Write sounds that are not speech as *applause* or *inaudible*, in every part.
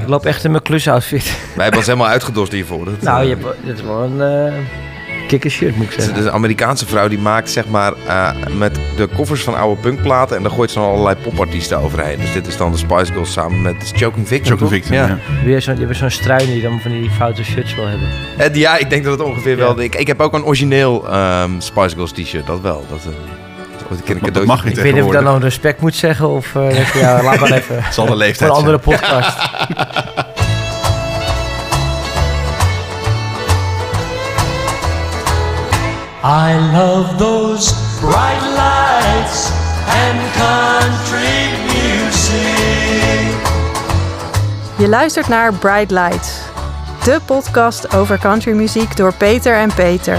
Ik loop echt in mijn klusoutfit. *laughs* Wij hebben ons helemaal uitgedost hiervoor. Dat, nou, eh, je hebt, dit is wel een uh, kikkershirt, moet ik het is zeggen. een Amerikaanse vrouw die maakt zeg maar eh, met de koffers van oude punkplaten en daar gooit ze dan allerlei popartiesten overheen. Dus dit is dan de Spice Girls samen met Choking Victim. Choking? Victim, Ja. ja. Weer zo'n, je hebt zo'n struin die dan van die foute shirts wil hebben. Eh, ja, ik denk dat het ongeveer Ja. wel. Ik, ik heb ook een origineel ehm, Spice Girls t-shirt, dat wel. Dat, eh, dat ik een Dat cadeautje. mag niet Ik weet niet of ik dan nog respect moet zeggen of eh, je, ja, laat maar even. Het *laughs* zal de Voor leeftijd een andere zijn. podcast. *laughs* I love those bright lights and country music. Je luistert naar Bright Lights, de podcast over countrymuziek door Peter en Peter.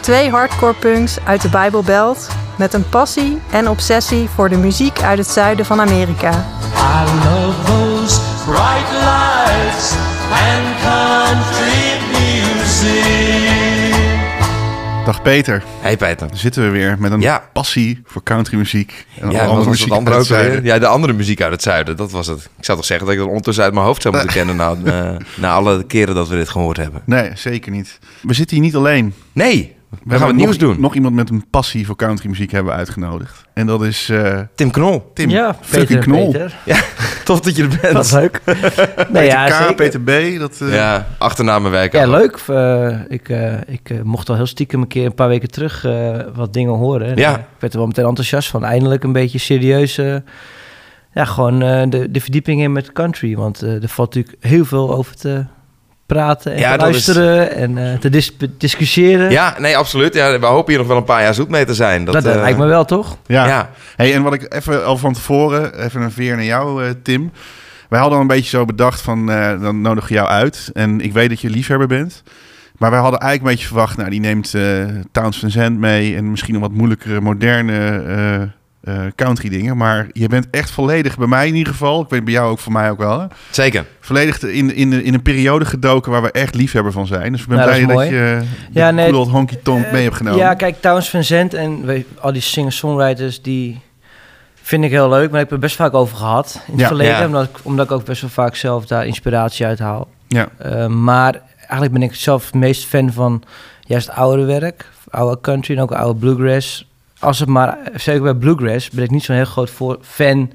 Twee hardcore punks uit de Bijbelbelt met een passie en obsessie voor de muziek uit het zuiden van Amerika. I love those bright lights and country music. Dag Peter, Hey Peter. daar zitten we weer met een Ja. passie voor countrymuziek. En Ja, andere muziek het andere uit het zuiden. Ja, de andere muziek uit het zuiden, dat was het. Ik zou toch zeggen dat ik dat ondertussen uit mijn hoofd zou moeten kennen na, eh, na alle keren dat we dit gehoord hebben. Nee, zeker niet. We zitten hier niet alleen. Nee, we, gaan wat nieuws nog, doen. Nog iemand met een passie voor countrymuziek hebben we uitgenodigd. En dat is eh, Tim Knol. Tim. Ja, fucking Peter, Knol. Peter. *laughs* Tof dat je er bent. Dat is leuk. *laughs* nee, Peter ja, K, zeker. Peter B. Dat, eh, Ja, achternamen werken. Ja, leuk. Eh, ik eh, ik eh, mocht al heel stiekem een keer een paar weken terug eh, wat dingen horen. En, Ja. ik werd er wel meteen enthousiast van. Eindelijk een beetje serieus. eh, ja, gewoon eh, de, de verdieping in met country. Want er valt natuurlijk heel veel over te praten en Ja, te dat is- luisteren en eh, te dis- discussiëren. Ja, nee, absoluut. Ja, we hopen hier nog wel een paar jaar zoet mee te zijn. Dat, dat, dat eh, lijkt me wel, toch? Ja. Ja. Hey, en wat ik even al van tevoren, even een veer naar jou, eh, Tim. Wij hadden al een beetje zo bedacht van, eh, dan nodig je jou uit. En ik weet dat je liefhebber bent. Maar wij hadden eigenlijk een beetje verwacht, nou, die neemt eh Towns Van Zandt mee. En misschien een wat moeilijkere, moderne eh, eh, country dingen. Maar je bent echt volledig, bij mij in ieder geval, ik weet bij jou ook, voor mij ook wel. Hè? Zeker. Volledig in, in, in een periode gedoken waar we echt liefhebber van zijn. Dus ik ben Nou, dat blij dat, je Ja, ja, nee, honky tonk mee hebt genomen. Ja, kijk, Towns Van Zandt en weet, al die singer-songwriters, die vind ik heel leuk. Maar ik heb er best vaak over gehad in het Ja. verleden. Ja. Omdat, ik, omdat ik ook best wel vaak zelf daar inspiratie uit haal. ja. Eh, maar eigenlijk ben ik zelf het meest fan van juist oude werk. Oude country en ook oude bluegrass. Als het maar, zeker bij bluegrass, ben ik niet zo'n heel groot voor, fan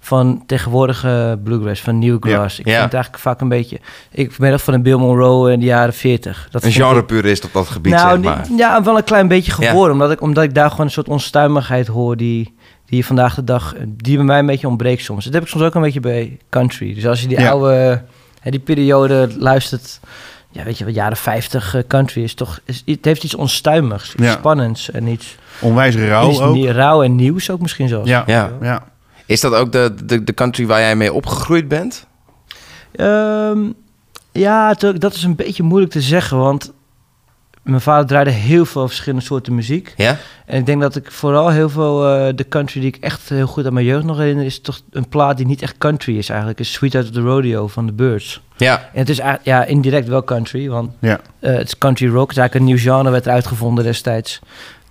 van tegenwoordige bluegrass, van newgrass. Ik Ja. vind het eigenlijk vaak een beetje... Ik ben echt van een Bill Monroe in de jaren 40. Dat Een genrepurist op dat gebied, nou, zeg maar. ja, wel een klein beetje geworden. Omdat, ik, omdat ik daar gewoon een soort onstuimigheid hoor die, die vandaag de dag... Die bij mij een beetje ontbreekt soms. Dat heb ik soms ook een beetje bij country. Dus als je die oude... Die periode luistert... Ja, weet je wat, jaren 50 eh, country is toch... Is, het heeft iets onstuimigs, iets Ja. spannends en iets... Onwijs rauw iets ook. nie- rauw en nieuws ook misschien zelfs. Ja, Ja. ja. Is dat ook de, de, de country waar jij mee opgegroeid bent? Ehm, ja, dat is een beetje moeilijk te zeggen, want... Mijn vader draaide heel veel verschillende soorten muziek. Ja? En ik denk dat ik vooral heel veel eh, de country die ik echt heel goed aan mijn jeugd nog herinner, is toch een plaat die niet echt country is eigenlijk. Is Sweet Out of the Rodeo van The Birds. Ja. En het is eigenlijk- ja, indirect wel country, want ja. eh, het is country rock. Het is eigenlijk een nieuw genre, werd er uitgevonden destijds.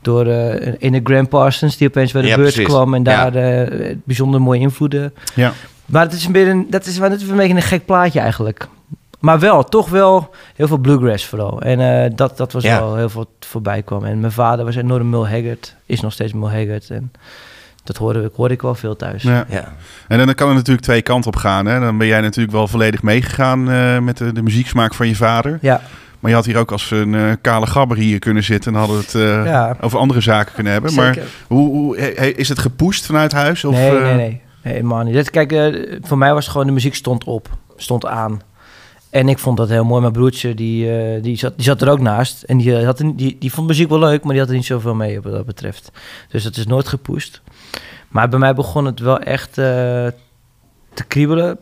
Door eh een Graham Parsons, die opeens bij de Ja, Birds precies. kwam en Ja. daar eh, bijzonder mooie invloeden. Ja. Maar het is een beetje een, dat is wel net een beetje een gek plaatje eigenlijk. Maar wel, toch wel heel veel bluegrass vooral. En eh, dat, dat was Ja. wel heel veel wat voorbij kwam. En mijn vader was enorm Mul Haggard. Is nog steeds Mul Haggard. En dat hoorde ik, hoorde ik wel veel thuis. Ja. ja. En dan kan er natuurlijk twee kanten op gaan. Hè? Dan ben jij natuurlijk wel volledig meegegaan eh, met de, de muzieksmaak van je vader. Ja, Maar je had hier ook als een eh, kale gabber hier kunnen zitten... en hadden we het eh, Ja. over andere zaken kunnen hebben. Maar hoe, hoe, he- is het gepusht vanuit huis? Of, nee, nee, nee. Nee, helemaal niet. Dit, kijk, voor mij was het gewoon, de muziek stond op. Stond aan. En ik vond dat heel mooi. Mijn broertje, die, eh, die, zat, die zat er ook naast. En die, had, er- die, die vond muziek wel leuk, maar die had er niet zoveel mee wat dat betreft. Dus dat is nooit gepusht. Maar bij mij begon het wel echt eh, te kriebelen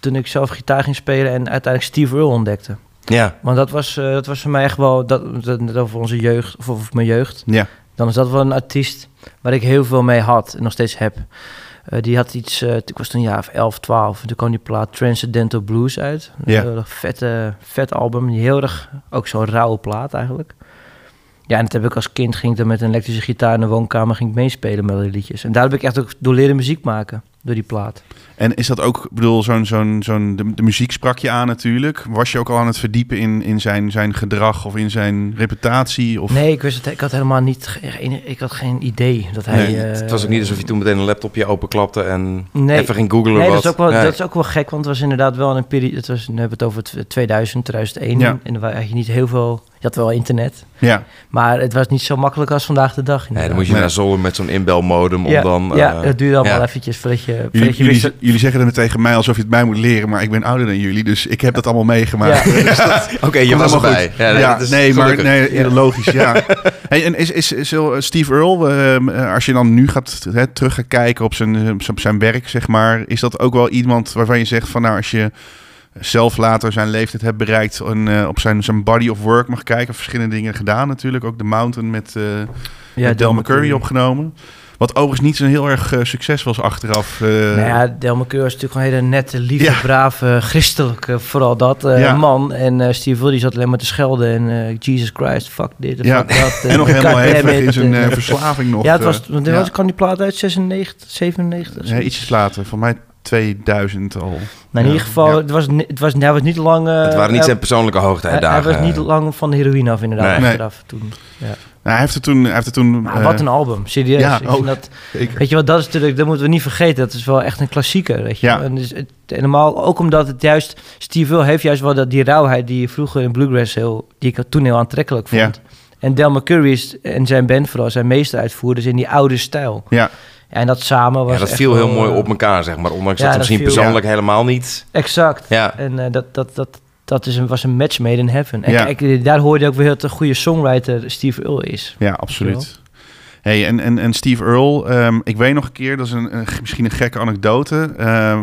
toen ik zelf gitaar ging spelen en uiteindelijk Steve Earle ontdekte. Ja. Want dat was, eh, dat was voor mij echt wel, dat, dat, net over onze jeugd, of over mijn jeugd. Ja, Dan is dat wel een artiest waar ik heel veel mee had en nog steeds heb. Eh, die had iets, eh, ik was toen een jaar of 11, 12. En toen kwam die plaat Transcendental Blues uit. Een Ja. heel erg vette, vet album. Heel erg, ook zo'n rauwe plaat eigenlijk. Ja, en dat heb ik als kind, ging ik dan met een elektrische gitaar in de woonkamer ging ik meespelen met die liedjes. En daar heb ik echt ook door leren muziek maken. Door die plaat. En is dat ook, ik bedoel, zo'n, zo'n, zo'n, de, de muziek sprak je aan natuurlijk. Was je ook al aan het verdiepen in, in zijn, zijn gedrag of in zijn reputatie? Of... Nee, ik wist het. Ik had helemaal niet. geen- Ik had geen idee dat hij. Nee, eh, Het was ook niet alsof je toen meteen een laptopje openklapte en Nee. even ging googlen Nee, wat. dat is, ook wel, Nee. dat is ook wel gek, want het was inderdaad wel een periode. Het was, nu hebben we het over t- 2000, 2001. Ja. En dan had je niet heel veel. Je had wel internet, Ja, maar het was niet zo makkelijk als vandaag de dag. Nee, dan moet je naar Zolder met zo'n inbelmodem om ja, dan... ja, eh, het duurde allemaal ja. eventjes voordat je, jullie, je jullie, zeggen het tegen mij alsof je het mij moet leren, maar ik ben ouder dan jullie, dus ik heb dat allemaal meegemaakt. Ja. *laughs* Dus *laughs* Oké, je was erbij. goed. Ja, Ja, nee, nee, maar nee, ja, logisch, ja. *laughs* Hey, en is, is, is zo, Steve Earle, ehm, eh, als je dan nu gaat, hè, terug gaat kijken op zijn, op zijn werk, zeg maar, is dat ook wel iemand waarvan je zegt van nou, als je zelf later zijn leeftijd hebt bereikt en eh, op zijn, zijn body of work mag kijken, verschillende dingen gedaan natuurlijk, ook The Mountain met, eh met Del McCurry opgenomen. Wat overigens niet zo'n heel erg eh, succes was achteraf. eh, Nou ja, Del McCurry was natuurlijk een hele nette, lieve, Ja. brave, christelijke, vooral dat, eh, Ja. man. En eh, Steve die zat alleen maar te schelden en eh, Jesus Christ, fuck dit en Ja. fuck dat. *laughs* en nog *laughs* helemaal it. in zijn En, *laughs* verslaving nog. ja, het was, want ja. was, kwam die plaat uit 96, 97? Ja, ietsjes later, van mij 2000 al. Nou, in Ja, ieder geval, ja. het was, het was, hij was niet lang... eh, Het waren niet zijn persoonlijke hij, hoogtijdagen. hij was niet lang van de heroïne af, inderdaad, Nee. achteraf toen. Ja. Nou, hij heeft het toen... Hij heeft het toen Maar eh, wat een album, serieus. ja, ik ook. vind dat, zeker. weet je wat, dat is natuurlijk, dat moeten we niet vergeten. Dat is wel echt een klassieker, weet je. Ja. En dus het, en normaal, ook omdat het juist, Steve Will heeft juist wel dat, die rauwheid die je vroeger in Bluegrass heel, die ik toen heel aantrekkelijk vond. Ja. En Del McCurry is, en zijn band vooral, zijn meester uitvoerders in die oude stijl. Ja, Ja, en dat samen was Ja, dat echt viel heel mooi eh, op elkaar, zeg maar. Ondanks ja, dat dat het misschien viel- persoonlijk helemaal niet... Exact. Ja, En eh, dat, dat, dat, dat is een, was een match made in heaven. En Ja. kijk, daar hoor je ook weer dat een goede songwriter Steve Earle is. ja absoluut. Hey, en, en, en Steve Earle, ehm, ik weet nog een keer, dat is een, een- misschien een gekke anekdote.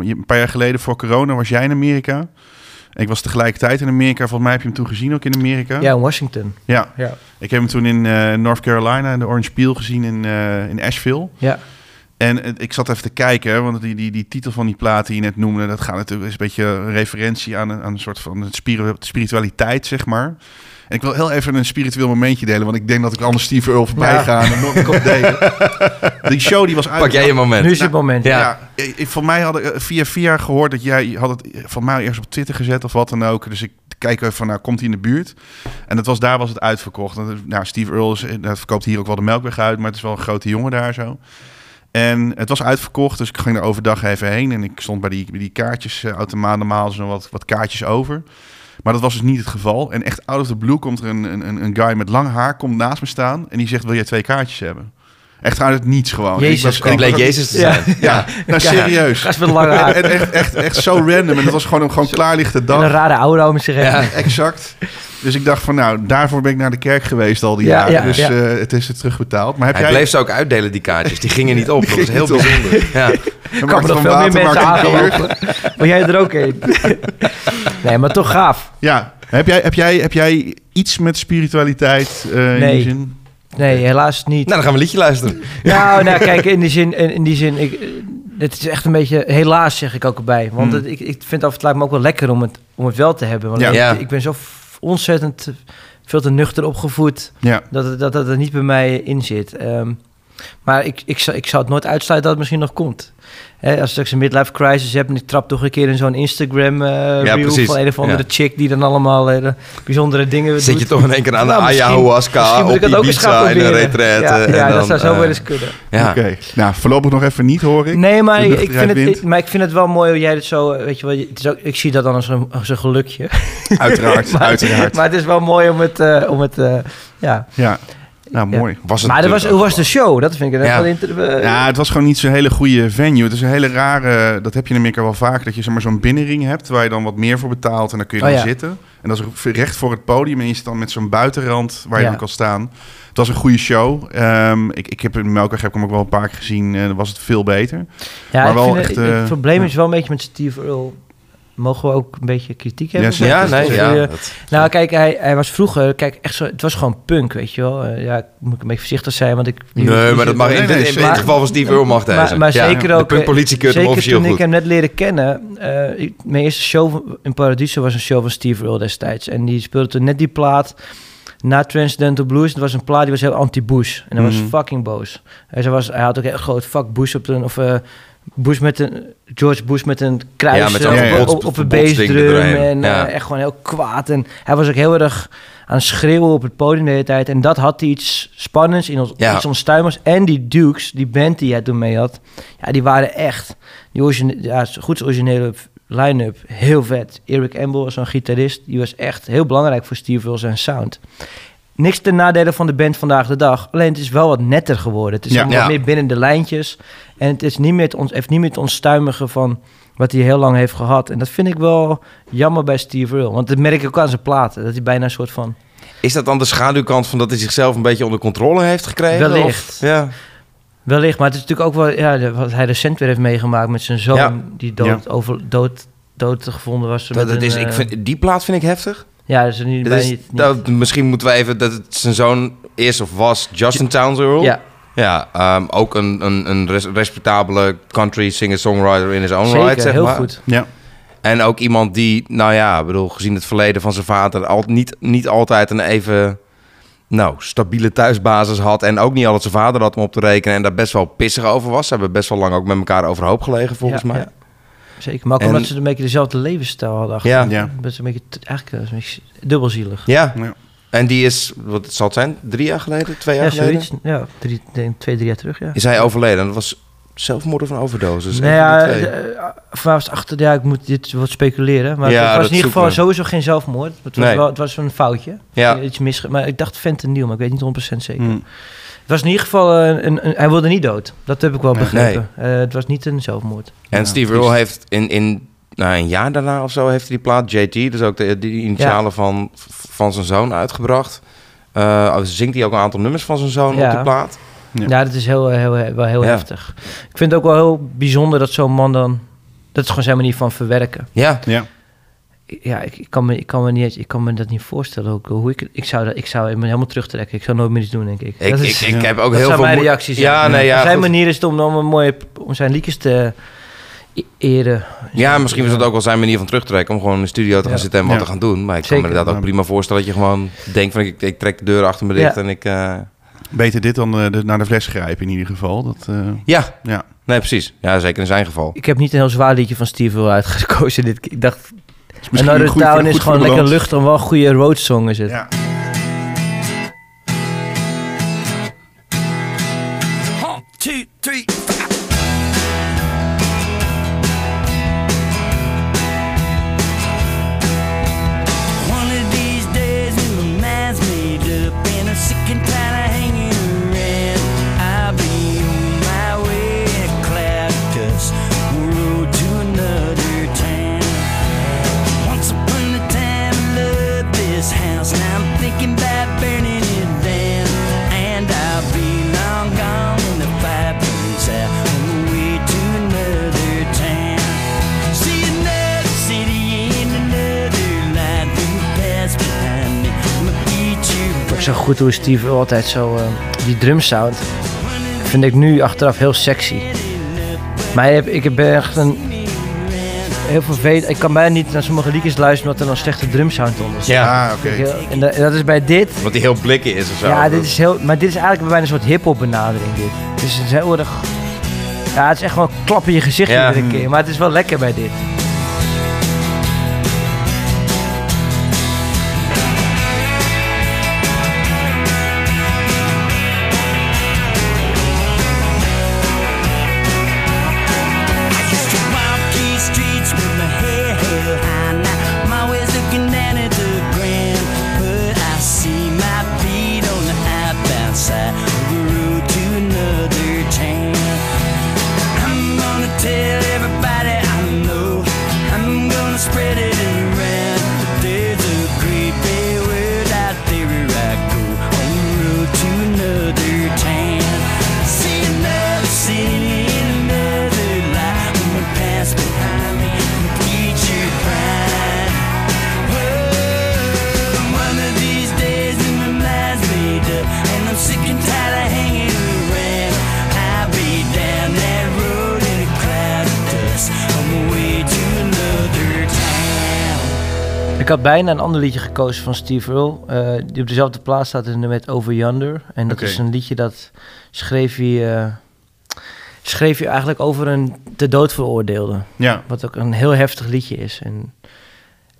Je- een paar jaar geleden voor corona was jij in Amerika. Ik was tegelijkertijd in Amerika. Volgens mij heb je hem toen gezien ook in Amerika. Ja, in Washington. Ja. Ja. Ik heb hem toen in eh, North Carolina, in de Orange Peel gezien in, eh, in Asheville. Ja. En ik zat even te kijken, want die, die, die titel van die plaat die je net noemde, dat gaat natuurlijk is een beetje een referentie aan een, aan een soort van spiri- spiritualiteit, zeg maar. En ik wil heel even een spiritueel momentje delen, want ik denk dat ik anders Steve Earle voorbij Ja. ga en kan delen. *laughs* Die show die was uit. pak jij je moment. Nu is het moment. Ja. Ja, ik- van mij had ik eh, via via gehoord dat jij had het van mij eerst op Twitter gezet of wat dan ook. Dus ik kijk even van, nou, komt hij in de buurt? En het was, daar was het uitverkocht. Dat- nou, Steve Earle is, dat verkoopt hier ook wel de melkweg uit, maar het is wel een grote jongen daar zo. En het was uitverkocht, dus ik ging er overdag even heen. En ik stond bij die, bij die kaartjes, eh, automaat normaal zo wat, wat kaartjes over. Maar dat was dus niet het geval. En echt out of the blue komt er een, een, een guy met lang haar, komt naast me staan. En die zegt, wil jij twee kaartjes hebben? Echt uit het niets gewoon. Jezus Ik was- Het ik bleek was- Jezus te Ja. zijn. Ja, nou serieus. Gast met lange haar. En echt, echt, echt zo random. En het was gewoon een gewoon klaarlichte En een dag. rare oude om zich heen. Ja. Exact. Dus ik dacht van, nou, daarvoor ben ik naar de kerk geweest al die Ja, jaren. ja, dus ja. eh, het is het terugbetaald. Maar heb Hij jij... bleef ze ook uitdelen, die kaartjes. Die gingen niet op. Dat was heel bijzonder. *laughs* Ja. een kan veel meer mensen aangelopen. Maar jij er ook in. *laughs* nee, maar toch gaaf. Ja. Heb jij, heb, jij, heb jij iets met spiritualiteit eh, in die zin? Nee, helaas niet. Nou, dan gaan we een liedje luisteren. Nou, *laughs* nou kijk, in die zin, in, in die zin ik, eh, het is echt een beetje, helaas zeg ik ook erbij. Want Hmm. het, ik, ik vind af het lijkt me ook wel lekker om het, om het wel te hebben. Want Ja. ik, Ja. ik ben zo ontzettend eh, veel te nuchter opgevoed Ja. dat het, dat, dat er niet bij mij in zit. Ehm, maar ik, ik, zou, ik zou het nooit uitsluiten dat het misschien nog komt. Hè, als ik straks een midlife crisis heb en ik trap toch een keer in zo'n Instagram eh reel precies. van een of andere Ja. chick die dan allemaal eh, bijzondere dingen Zit doet. je toch in één keer aan de Nou, ayahuasca Misschien op Ibiza in een retraite. Ja, en ja dan, dat zou zo eh, wel eens kunnen. Ja. Oké. Nou, voorlopig nog even niet, hoor ik. Nee, maar ik, vind het, ik- maar ik vind het wel mooi hoe jij het zo, eh, weet je wel, het is ook, ik zie dat dan als een, als een gelukje. Uiteraard, *laughs* maar, uiteraard. Maar het is wel mooi om het, eh, om het eh, ja. ja. Nou, mooi. Was het Maar dat was, hoe was de show? Dat vind ik Ja. wel inter- Ja, het was gewoon niet zo'n hele goede venue. Het is een hele rare... Dat heb je in Amerika wel vaak. Dat je zeg maar, zo'n binnenring hebt waar je dan wat meer voor betaalt. En dan kun je Oh, dan ja. zitten. En dat is recht voor het podium. En je zit dan met zo'n buitenrand waar je Ja. dan kan staan. Het was een goede show. Ehm, ik, ik heb in Melkweg heb ik hem ook wel een paar keer gezien. En dan was het veel beter. ja, maar wel vind echt, het, eh, het probleem ja. is wel een beetje met Steve Earle. Mogen we ook een beetje kritiek hebben? Ja, nee, ja. je- dat- Nou, kijk, hij, hij was vroeger, kijk, echt zo, het was gewoon punk, weet je wel. Eh, ja, ik moet een beetje voorzichtig zijn, want ik... Nee, maar dat mag in, Nee, in dit geval van Steve Earle mag hij Maar, maar Ja, zeker De ook... eh, punkpolitie keurt hem Zeker officieel toen goed. ik hem net leerde kennen. eh, ik- mijn eerste show in Paradiso was een show van Steve Earle destijds. En die speelde toen net die plaat na Transcendental Blues. Het was een plaat die was heel anti-Bush. En hij Mhm. was fucking boos. En ze was, hij had ook heel groot fuck Bush op de... Of, eh, Bush met een, George Bush met een kruis Ja, met eh, op, bots- op, op een bassdrum. erdoorheen. En eh, echt gewoon heel kwaad. En hij was ook heel erg aan het schreeuwen op het podium de hele tijd. En dat had iets spannends, in ons, Ja. iets onstuimers. En die Dukes, die band die hij toen mee had, ja, die waren echt... Die origine, ja, goed originele line-up, heel vet. Eric Ambel was zo'n gitarist, die was echt heel belangrijk voor Steve Wills en sound. Niks ten nadele van de band vandaag de dag. Alleen het is wel wat netter geworden. Het is Ja. Ja. meer binnen de lijntjes. En het is niet meer het, ons, heeft niet meer het onstuimige van wat hij heel lang heeft gehad. En dat vind ik wel jammer bij Steve Earle. Want dat merk ik ook aan zijn platen. Dat hij bijna een soort van... Is dat dan de schaduwkant van dat hij zichzelf een beetje onder controle heeft gekregen? Wellicht. Of- ja. Wellicht, maar het is natuurlijk ook wel... Ja, wat hij recent weer heeft meegemaakt met zijn zoon... Ja. die dood, over, dood, dood gevonden was. Dat, met dat een, is, ik eh, vind, die plaat vind ik heftig. Ja, dat is niet, Dat is, niet, niet- dat, misschien moeten we even... Dat het zijn zoon is of was Justin Towns Earl. Ja, Ja, ehm, ook een, een, een res- respectabele country singer-songwriter in his own zeker. right, zeg heel maar. goed. Ja. En ook iemand die, nou ja, bedoel, gezien het verleden van zijn vader... Al, niet, niet altijd een even nou, stabiele thuisbasis had... en ook niet altijd zijn vader had om op te rekenen... en daar best wel pissig over was. Ze hebben best wel lang ook met elkaar overhoop gelegen, volgens Ja, mij. ja. Zeker, maar ook En- omdat ze een beetje dezelfde levensstijl hadden. achter. Ja. Ja. Dat is een beetje, eigenlijk eh, een beetje dubbelzielig. Ja. Ja. En die is, wat zal het zijn, drie jaar geleden, twee jaar Ja, geleden? zoiets. Ja, drie, denk, twee, drie jaar terug, ja. Is hij overleden? Dat was zelfmoord of een overdose? Dus Nee, van ja, eh, voor mij was het achter, ja, ik moet dit wat speculeren. Maar Ja, het was in ieder geval sowieso geen zelfmoord. Het was, Nee. wel, het was een foutje. Ja. Iets mis, maar ik dacht fentanyl, maar ik weet niet 100% zeker. Mm. Het was in ieder geval, eh, een, een, een- hij wilde niet dood. Dat heb ik wel Nee. begrepen. Eh, het was niet een zelfmoord. En Ja, Steve. Earle heeft in, in nou, een jaar daarna of zo heeft hij die plaat JT, dus ook de, die initialen van, van zijn zoon uitgebracht. Eh, zingt hij ook een aantal nummers van zijn zoon Ja. op die plaat? Ja. Ja, dat is heel, heel, heel- wel heel Ja. heftig. Ik vind het ook wel heel bijzonder dat zo'n man dan... Dat is gewoon zijn manier van verwerken. Ja, Ja. Ja, ik, ik, kan, me, ik, kan me niet, ik kan me dat niet voorstellen. Ook, hoe ik, ik, zou dat, ik zou me helemaal terugtrekken. Ik zou nooit meer iets doen, denk ik. ik, dat ik, is, ik ja. heb ook dat heel zijn veel... mijn reacties. Ja, nee, ja. zijn goed. manier is het om, om, een mooie, om zijn liedjes te e- eren. Ja, misschien was dat ook wel zijn manier van terugtrekken om gewoon in de studio te gaan Ja. zitten en wat Ja. te gaan doen. Maar ik kan me inderdaad ook prima voorstellen dat je gewoon denkt van ik, ik trek de deur achter me dicht Ja. en ik... eh, Beter dit dan eh, de, naar de fles grijpen in ieder geval. Dat, eh, Ja, ja. nee, precies. Ja, zeker in zijn geval. Ik heb niet een heel zwaar liedje van Steve Will uitgekozen. Dit, ik dacht, Misschien Another Town is gewoon lekker luchtig en wel een goede roadsong is het. Ja. One goed hoe Steve altijd zo... eh, die drumsound vind ik nu achteraf heel sexy. Maar ik heb, ik heb echt een... Heel vervelend. Ik kan bijna niet naar sommige liedjes luisteren omdat er een slechte drumsound onder zit. Ah, oké. En dat, en dat is bij dit... Omdat hij heel blikken is of zo. Ja, dit is heel, maar dit is eigenlijk bijna een soort hip-hop benadering. Dit. Dus het is heel erg. Ja, het is echt gewoon klap in je gezicht Ja. iedere keer. Maar het is wel lekker bij dit. Had bijna een ander liedje gekozen van Steve Earle. eh, die op dezelfde plaats staat in met Over Yonder. En dat is een liedje dat schreef hij, eh, schreef hij eigenlijk over een te dood veroordeelde. Ja, Wat ook een heel heftig liedje is. En,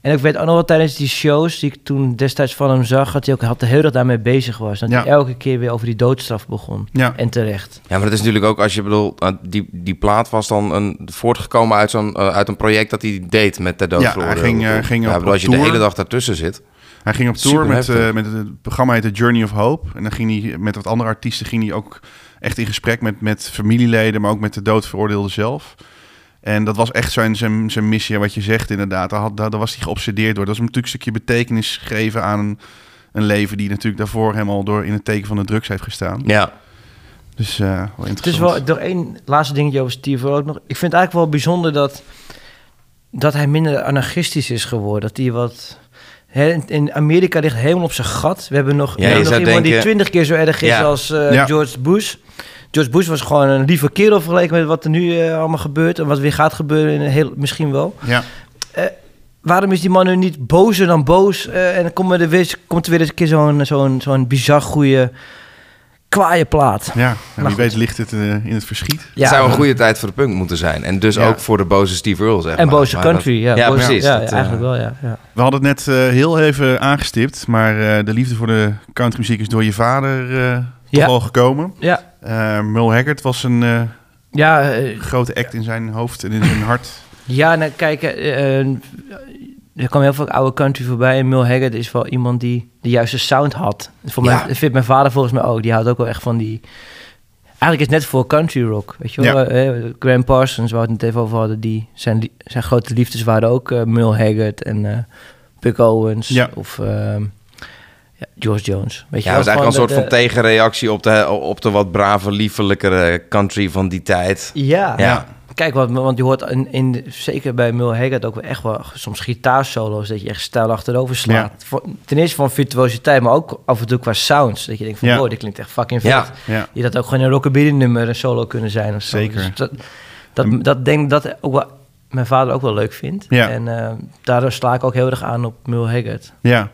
en ik weet ook nog wel tijdens die shows die ik toen destijds van hem zag... dat hij ook had de hele dag daarmee bezig was. Dat Ja. hij elke keer weer over die doodstraf begon. ja. En terecht. Ja, maar dat is natuurlijk ook als je bedoelt, uh, die, die plaat was dan een, voortgekomen uit, zo'n, uh, uit een project dat hij deed met de dood. Ja, hij ging, uh, ging ja, op, bedoel, op als je tour. de hele dag daartussen zit. Hij ging op tour met, eh, met het programma heette Journey of Hope. En dan ging hij met wat andere artiesten ging hij ook echt in gesprek met, met familieleden, maar ook met de doodveroordeelde zelf. En dat was echt zijn, zijn, zijn missie, wat je zegt inderdaad. Daar, had, daar, daar was hij geobsedeerd door. Dat is hem natuurlijk een stukje betekenis gegeven aan een, een leven die natuurlijk daarvoor helemaal door in het teken van de drugs heeft gestaan. Ja, Dus eh wel Het is interessant. wel nog één laatste dingetje over Steve ook nog. Ik vind het eigenlijk wel bijzonder dat, dat hij minder anarchistisch is geworden. Dat hij wat... hè, in- Amerika ligt helemaal op zijn gat. We hebben nog, we hebben iemand die twintig keer zo erg is Ja. als eh, Ja. George Bush. George Bush was gewoon een lieve kerel vergeleken met wat er nu eh, allemaal gebeurt. En wat weer gaat gebeuren, in heel, misschien wel. Ja, Waarom is die man nu niet bozer dan boos? eh, en dan komt er weer, komt er weer eens een keer zo'n zo'n zo'n bizar goede kwaaie plaat. ja. En wie goed. weet ligt het eh, in het verschiet. het zou een goede tijd voor de punk moeten zijn. En dus Ja. ook voor de boze Steve Earle, zeg En maar. boze Maar country, dat- ja. Ja, Boze- precies. Ja, Dat, ja, eh, eigenlijk wel, ja. ja. We hadden het net eh, heel even aangestipt, maar eh, de liefde voor de countrymuziek is door je vader eh toch Ja. al gekomen. Ja, Eh Merle Haggard was een eh, ja, eh, grote act in zijn hoofd en in zijn hart. ja nou, kijk, er kwam heel veel oude country voorbij. En Mil Haggard is wel iemand die de juiste sound had. Voor mij, Ja. dat vindt mijn vader volgens mij ook. Die houdt ook wel echt van die... Eigenlijk is het net voor country rock, weet je wel. Ja. Eh, Graham Parsons, waar we het net even over hadden, die, zijn, zijn grote liefdes waren ook eh Mil Haggard en eh Buck Owens Ja. of ehm, ja, George Jones. Weet je Ja, was eigenlijk een soort de- van tegenreactie op de, op de wat brave, liefelijkere country van die tijd. Ja. Ja. Kijk, want, want je hoort in, in, zeker bij Mil Haggard ook wel echt wel soms gitaarsolo's dat je echt stijl achterover slaat. Voor- ten eerste van virtuositeit, maar ook af en toe qua sounds. Dat je denkt van, Ja. wow, dit klinkt echt fucking vet. Ja. Ja, Je dat ook gewoon een rockabilly nummer een solo kunnen zijn of zo. Zeker. Dus dat, dat, dat denk ik dat ook wel, mijn vader ook wel leuk vindt. Ja. En eh, daardoor sla ik ook heel erg aan op Mil Haggard. ja.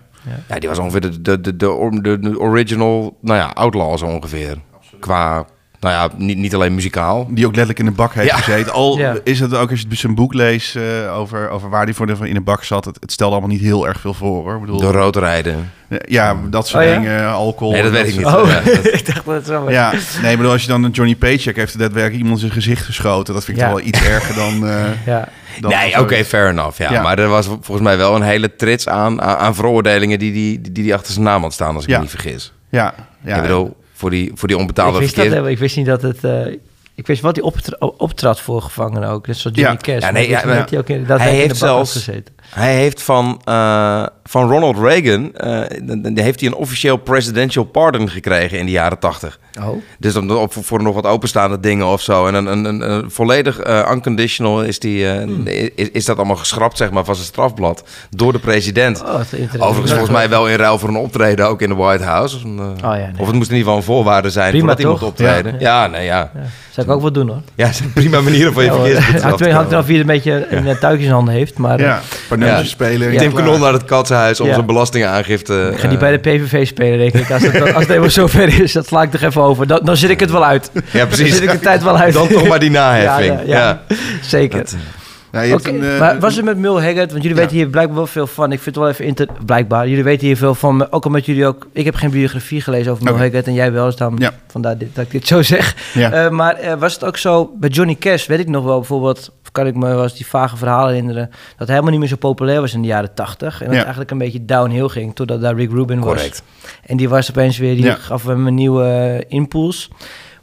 Ja, die was ongeveer de, de, de, de, de, original, nou ja, outlaw zo ongeveer. Qua, nou ja, niet, niet alleen muzikaal. Die ook letterlijk in de bak heeft Ja. gezeten. Al Ja. is het ook als je zijn boek leest eh, over, over waar hij voor de, in de bak zat. Het, het stelde allemaal niet heel erg veel voor hoor. Ik bedoel, Door rood rijden. eh, ja, dat soort Oh, ja? dingen, alcohol. Nee, dat weet ik niet. Oh, dat- *laughs* ik dacht dat het zo was. Ja, nee, bedoel, als je dan een Johnny Paycheck heeft, er daadwerkelijk iemand zijn gezicht geschoten. Dat vind ik Ja. toch wel iets erger dan. eh, *laughs* Ja. dan nee, oké, fair enough. Ja. Ja. Maar er was volgens mij wel een hele trits aan, aan, aan veroordelingen die die, die die achter zijn naam had staan, als ik Ja. me niet vergis. Ja, ja. ik bedoel, voor die, voor die Ik onbetaalde wist, dat, verkeer... helemaal- ik wist niet dat het... eh, ik wist wat hij optra- optrad voor gevangenen ook. Net zoals Johnny Ja. Cash. Ja, nee, ik ja, maar dat hij ook hij in de heeft bak had zelfs- gezeten. Hij heeft van, eh, van Ronald Reagan eh, dan- heeft hij een officieel presidential pardon gekregen in de jaren tachtig. Oh. Dus dan op, voor nog wat openstaande dingen of zo. En een, een, een, een volledig eh, unconditional is, die, eh, Hmm. is, is dat allemaal geschrapt, zeg maar, van zijn strafblad door de president. Oh. Overigens volgens mij wel in ruil voor een optreden ook in de White House. Een, eh, ja, nee. Of het moest in ieder geval een voorwaarde zijn Prima, voordat hij mocht toch? optreden. Ja. Ja, nee, ja. Ja, zou ik ook wel doen hoor. Ja, het is een prima manier om van je Ja, af hangt te er- af wie een beetje een touwtje in handen heeft. Maar eh, spelen. Tim klaar. Kanon naar het katsenhuis om Ja. zijn belastingaangifte... ik ga die eh, bij de PVV spelen, denk ik. Als het, als het helemaal zover is, dat sla ik toch even over. Dan, dan zit ik het wel uit. Ja, Dan precies. zit ik de tijd wel uit. Dan toch maar die *laughs* naheffing. Ja, ja, ja. Zeker. Dat, Ja, een, eh, maar was het met Mul Haggard? Want jullie Ja. weten hier blijkbaar wel veel van. Ik vind het wel even inter... blijkbaar. Jullie weten hier veel van. Ook omdat jullie ook. Ik heb geen biografie gelezen over Mul Oké. Haggard en jij wel. Dus daarom Ja. vandaar dit, dat ik dit zo zeg. Ja. Eh, maar eh, was het ook zo bij Johnny Cash? Weet ik nog wel bijvoorbeeld. Kan ik me wel eens die vage verhalen herinneren. Dat helemaal niet meer zo populair was in de jaren tachtig. En dat het eigenlijk een beetje downhill ging. Totdat daar Rick Rubin was. Correct. En die was opeens weer. Die gaf hem een nieuwe eh, impuls.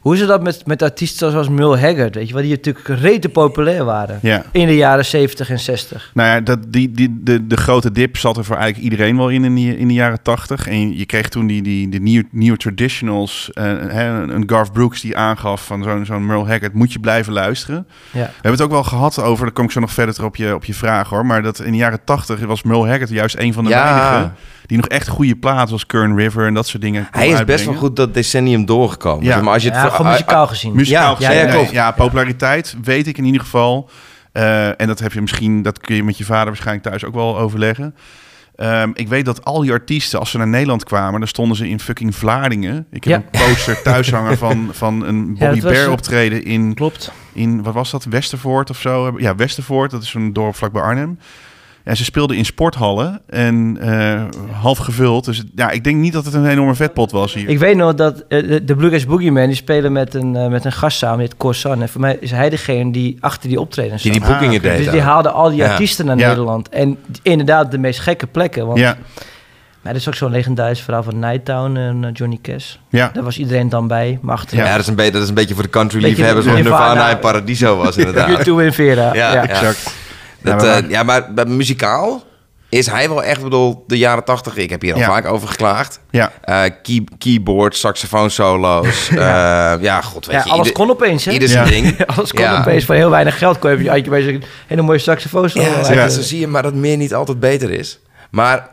Hoe is het dat met, met artiesten zoals Mul Haggard? Weet je, die natuurlijk rete populair waren. ja. In de jaren 70 en 60. Nou ja, dat, die, die, de, de grote dip zat er voor eigenlijk iedereen wel in in, die, in de jaren tachtig. En je kreeg toen die, die, de nieuwe, nieuwe traditionals. eh, hè, een Garth Brooks die aangaf van zo'n zo'n Merle Haggard, moet je blijven luisteren. Ja. We hebben het ook wel gehad over, daar kom ik zo nog verder op je, op je vraag hoor. Maar dat in de jaren tachtig was Merle Haggard juist een van de Ja. weinigen die nog echt goede platen zoals Kern River en dat soort dingen Hij is best wel goed dat decennium doorgekomen. Ja. Maar als je het Ja, voor- muzikaal gezien. Muzikaal Ja, gezien, ja, ja, nee, klopt. ja, populariteit weet ik in ieder geval. Eh, en dat heb je misschien, dat kun je met je vader waarschijnlijk thuis ook wel overleggen. Ehm, ik weet dat al die artiesten, als ze naar Nederland kwamen, dan stonden ze in fucking Vlaardingen. Ik heb Ja. een poster *laughs* thuis hangen van, van een Bobby Bear optreden in, Klopt. in, wat was dat, Westervoort of zo? Ja, Westervoort, dat is een dorp vlakbij Arnhem. En ze speelden in sporthallen en eh, half gevuld. Dus ja, ik denk niet dat het een enorme vetpot was hier. Ik weet nog dat eh, de, Blue Eyes Boogeyman, die spelen met een, eh, met een gast samen, dit Corsan. En voor mij is hij degene die achter die optredens Die zat. die boekingen Ah, deed. Dus die haalde al die Ja. artiesten naar Ja. Nederland. En inderdaad de meest gekke plekken. Want ja, maar er is ook zo'n legendarisch verhaal van Nighttown en Johnny Cash. ja. Daar was iedereen dan bij. Maar achter Ja, dat, is een beetje, dat is een beetje voor de country liefhebbers Nirvana. Nirvana en Paradiso was *laughs* inderdaad. YouTube in Vera. Ja, Ja, ja. Exact. Dat, Ja, ja, maar- ja, maar bij muzikaal is hij wel echt, ik bedoel, de jaren tachtig. Ik heb hier al Ja. vaak over geklaagd. Ja. Eh, key, keyboard, saxofoon solo's. *laughs* ja. ja, god, weet Ja, je. alles ieder- kon opeens, hè? Ieder Ja. zijn ding. *laughs* Alles kon Ja. opeens voor heel weinig geld. Kon je, had je bij zo'n hele mooie saxofoon. solo. Ja, ja. je- zo zie je maar dat meer niet altijd beter is. Maar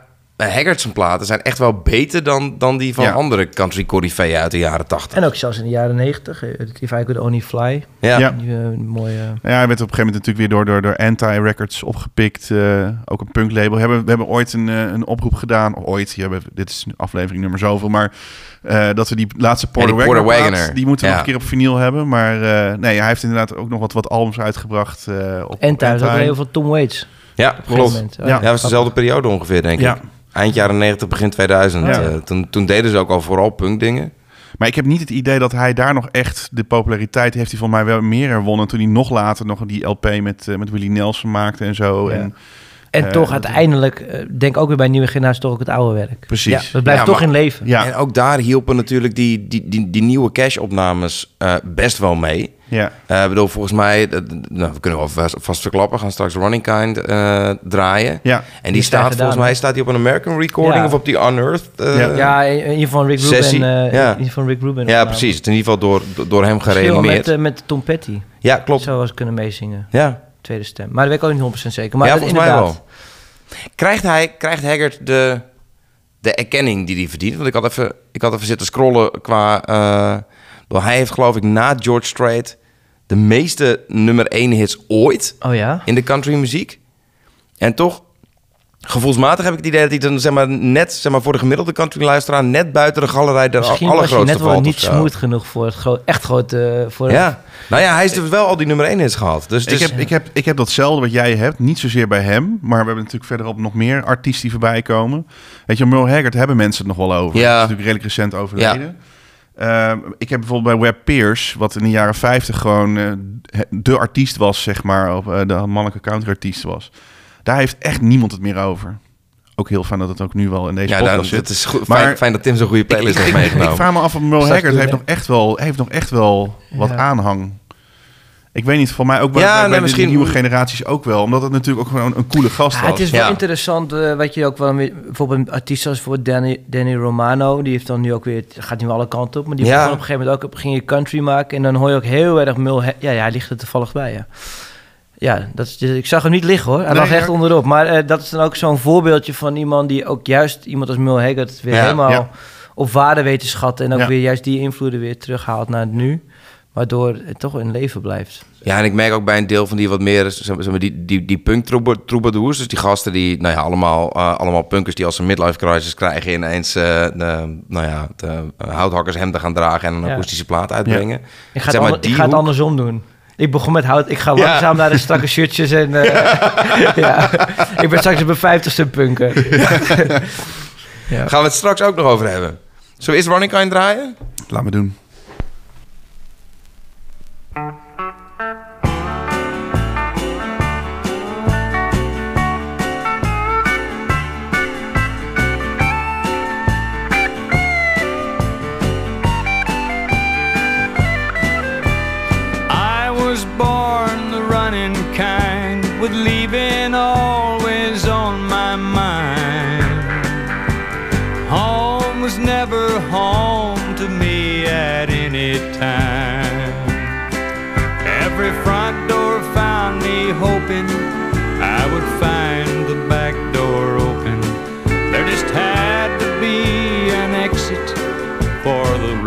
Haggard zijn platen zijn echt wel beter dan, dan die van Ja. andere country coryfeeën uit de jaren tachtig. En ook zelfs in de jaren negentig. If I Could Only Fly. Ja. Ja. Die eh, mooie... Ja, hij werd op een gegeven moment natuurlijk weer door, door, door Anti-Records opgepikt. eh, ook een punklabel. We hebben, we hebben ooit een, eh, een oproep gedaan. Of ooit, hier hebben, we- dit is aflevering nummer zoveel. Maar eh, dat we die laatste Porter, die Porter Wagoner, plaat, Wagoner. die moeten we Ja. nog een keer op vinyl hebben. Maar eh, nee, hij heeft inderdaad ook nog wat, wat albums uitgebracht. eh, op, En op thuis ook Anti. heel veel Tom Waits. Ja, klopt. moment. Oh, Ja. Ja, dat was dezelfde periode ongeveer, denk Ja. Eind jaren 90, begin 2000. Ja. Eh, toen, toen deden ze ook al vooral punkdingen. Maar ik heb niet het idee dat hij daar nog echt de populariteit heeft. hij van mij wel meer herwonnen. Toen hij nog later nog die LP met, eh, met Willie Nelson maakte en zo. Ja. En, En Eh, toch uiteindelijk, denk ook weer bij nieuwe generatie, toch ook het oude werk. Precies. Ja, dat blijft Ja, toch maar- in leven. ja, En ook daar hielpen natuurlijk die, die, die, die nieuwe Cash-opnames eh, best wel mee. Ja. Eh, ik bedoel, volgens mij, dat- nou, we kunnen wel vast, vast verklappen, gaan straks Running Kind eh, draaien. ja. En die, Die staat volgens mij staat die op een American recording Ja. of op die Unearthed. eh, Ja. ja. Ja, in ieder geval Rick Rubin. Sessie, eh, ja. In ieder geval Rick Rubin. opname. precies. Het is in ieder geval door, door- hem gereanimeerd. met, met Tom Petty. ja, klopt. Zou eens kunnen meezingen. Ja. Tweede stem. Maar dat weet ik ook niet 100% zeker. Maar ja, dat volgens mij inderdaad. wel. Krijgt, hij, krijgt Haggard de, de erkenning die hij verdient? Want ik had even, ik had even zitten scrollen qua... eh, hij heeft geloof ik na George Strait de meeste nummer 1 hits ooit Oh ja? in de country muziek. En toch, gevoelsmatig heb ik het idee dat hij dan zeg maar, net zeg maar, voor de gemiddelde country luisteraar... net buiten de galerij de Misschien was je allergrootste net wel niet smooth genoeg voor het gro- echt grote... Voor Ja, nou ja, hij heeft dus wel al die nummer 1 hits gehad. Dus, Ik, heb, ik, heb, ik heb datzelfde wat jij hebt. Niet zozeer bij hem. Maar we hebben natuurlijk verderop nog meer artiesten die voorbij komen. Weet je, Merle Haggard hebben mensen het nog wel over. Ja. Dat is natuurlijk redelijk recent overleden. Ehm, ik heb bijvoorbeeld bij Web Pierce, wat in de jaren 50 gewoon eh, de artiest was, zeg maar, of eh, de mannelijke country artiest was. Daar heeft echt niemand het meer over. Ook heel fijn dat het ook nu wel in deze ja, podcast het zit. is goed, Maar- fijn, fijn dat Tim zo'n goede playlist heeft ik, meegenomen. ik vraag me af of Merle Haggard heeft nog echt wel, heeft nog echt wel wat Ja. aanhang. Ik weet niet, voor mij ook bij, Ja, bij nee, de misschien- nieuwe generaties ook wel. Omdat het natuurlijk ook gewoon een coole gast was. het is wel Ja. interessant, eh, wat je ook wel... Bijvoorbeeld een artiest zoals voor Danny, Danny Romano. Die heeft dan nu ook weer... Gaat nu alle kanten op. Maar die Ja. begon op een gegeven moment ook... Ging je country maken. En dan hoor je ook heel erg mul... Ja, ja, hij ligt er toevallig bij, ja. Ja, dat is, ik zag hem niet liggen hoor. Hij Nee, lag echt ja. onderop. Maar eh, dat is dan ook zo'n voorbeeldje van iemand die ook juist iemand als Mul Haggard weer Ja, helemaal ja. op waarde weet te schatten. En ook Ja. weer juist die invloeden weer terughaalt naar het nu. Waardoor het toch in leven blijft. Ja, en ik merk ook bij een deel van die wat meer, zeg maar, die, die, die punk trouba- troubadours, dus die gasten die, nou ja, allemaal, eh, allemaal punkers die als een midlife crisis krijgen ineens, eh, de, nou ja, de uh, houthakkershemden gaan dragen en een Ja. akoestische plaat uitbrengen. Ik ga, Zeg maar, ik ga het hoek- andersom doen. Ik begon met hout. Ik ga Ja. langzaam naar de *laughs* strakke shirtjes en... eh, *laughs* ja. Ik ben straks op mijn vijftigste punker. ja. Gaan we het straks ook nog over hebben. Zullen we eerst Running Kind draaien? Laat me doen.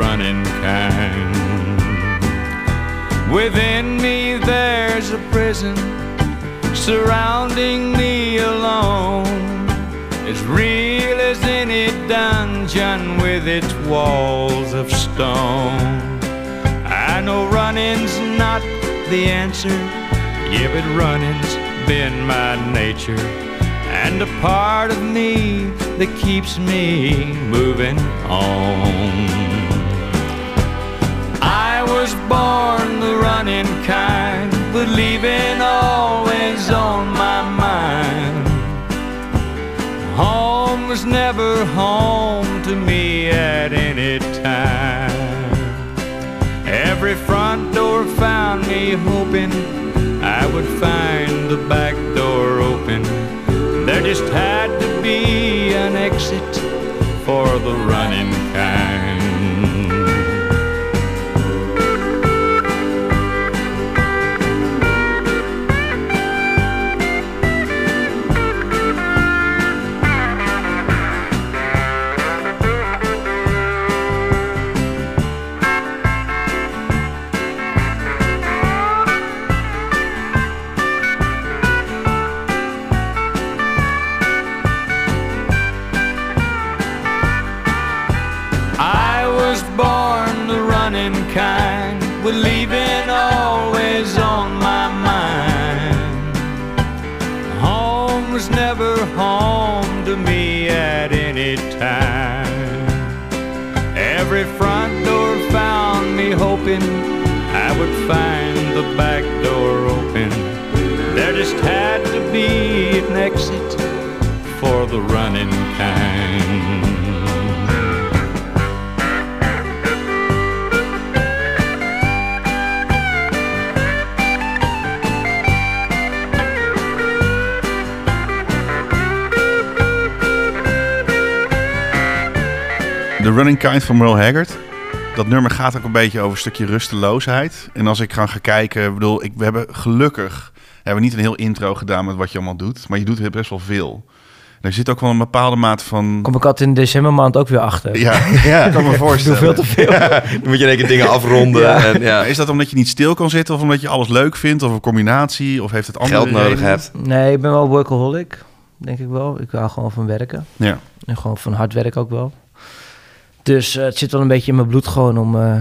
Running kind. Within me there's a prison surrounding me alone. It's real as any dungeon with its walls of stone. I know running's not the answer, yeah, but running's been my nature. And a part of me that keeps me moving on. Was born the running kind, but leaving always on my mind. Home was never home to me at any time. Every front door found me hoping I would find the back door open. There just had to be an exit for the running kind. With leaving always on my mind. Home was never home to me at any time. Every front door found me hoping I would find the back door open. There just had to be an exit for the running kind. Running Kind van Merle Haggard. Dat nummer gaat ook een beetje over een stukje rusteloosheid. En als ik ga gaan kijken, ik bedoel, ik, we hebben gelukkig hebben we niet een heel intro gedaan met wat je allemaal doet, maar je doet best wel veel. En er zit ook wel een bepaalde maat van. Kom ik altijd in de decembermaand ook weer achter. Ja, ja, ik *laughs* kan me Ik doe voorstellen. veel te veel. *laughs* Dan moet je in één keer dingen afronden. Ja. En, ja. Is dat omdat je niet stil kan zitten of omdat je alles leuk vindt of een combinatie of heeft het andere Geld nodig redenen? hebt. Nee, ik ben wel workaholic, denk ik wel. Ik hou gewoon van werken. Ja. En gewoon van hard werk ook wel. Dus eh, het zit wel een beetje in mijn bloed gewoon om... eh,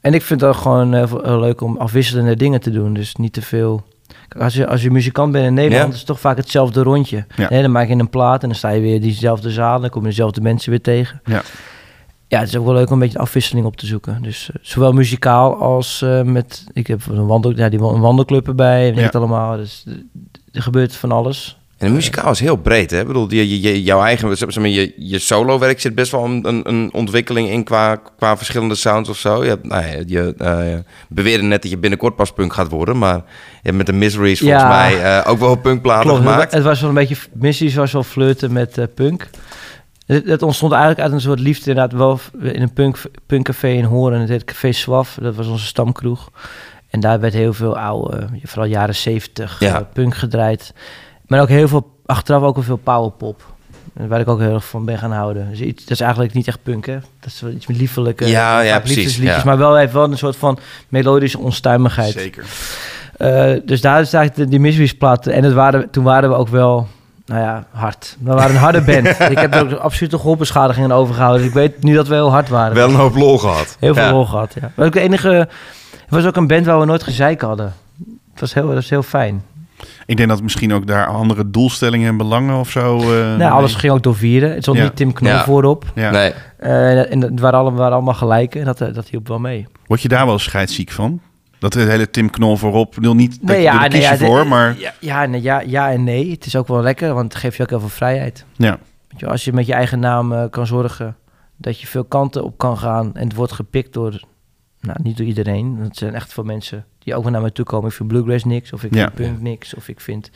en ik vind het ook gewoon eh, heel leuk om afwisselende dingen te doen. Dus niet te veel... Als je, als je muzikant bent in Nederland, Ja. is het toch vaak hetzelfde rondje. Ja. Nee, dan maak je een plaat en dan sta je weer diezelfde zaal. Dan kom je dezelfde mensen weer tegen. Ja. Ja, het is ook wel leuk om een beetje afwisseling op te zoeken. Dus zowel muzikaal als met... Ik heb een, wandel, ja, die, een wandelclub erbij, weet Ja. allemaal. Dus er gebeurt van alles. En de muzikaal is heel breed, hè? Ik bedoel, je, je, jouw eigen, zeg maar, je, je solo-werk zit best wel een, een, ontwikkeling in qua, qua verschillende sounds of zo. Je, hebt, nou ja, je eh, beweerde net dat je binnenkort pas punk gaat worden, maar je hebt met de Miseries volgens Ja. mij eh, ook wel punkplaten Klopt, gemaakt. het was wel een beetje... Missies was wel flirten met eh, punk. Het, het ontstond eigenlijk uit een soort liefde inderdaad wel in een punk, punkcafé in Horen. Het heet Café Swaf, dat was onze stamkroeg. En daar werd heel veel oude, vooral jaren zeventig, Ja. punk gedraaid. Maar ook heel veel, achteraf ook wel veel powerpop. En Waar ik ook heel erg van ben gaan houden. Dus iets, dat is eigenlijk niet echt punk, hè? Dat is wel iets met liefelijke... Ja, ja, precies, ja. Maar wel heeft wel een soort van melodische onstuimigheid. Zeker. Eh, dus daar is eigenlijk de, die plaat. En het waren, toen waren we ook wel, nou ja, hard. We waren een harde band. *laughs* ik heb er ook absoluut de gehoorbeschadigingen over gehouden. Dus ik weet nu dat we heel hard waren. Wel een hoop lol gehad. Heel veel Ja. rol gehad, ja. Maar ook de enige... Het was ook een band waar we nooit gezeik hadden. Het was heel, dat was heel fijn. Ik denk dat misschien ook daar andere doelstellingen en belangen of zo. eh, nou, alles ging ook door vieren. Het stond Ja. niet Tim Knol Ja. voorop. Ja. Nee. Eh, en het waren allemaal, waren allemaal gelijk. En dat, eh, dat hielp wel mee. Word je daar wel scheidsziek van? Dat het hele Tim Knol voorop. Ik wil niet dat Nee, je, ja, daar nee, kies je voor, maar Ja, ja, nee, ja, ja en nee. Het is ook wel lekker, want het geeft je ook heel veel vrijheid. ja. Weet je, als je met je eigen naam kan zorgen dat je veel kanten op kan gaan en het wordt gepikt door, nou niet door iedereen, dat zijn echt veel mensen die ook wel naar mij toe komen. Ik vind bluegrass niks, of ik Ja. vind punk niks, of ik vind, ik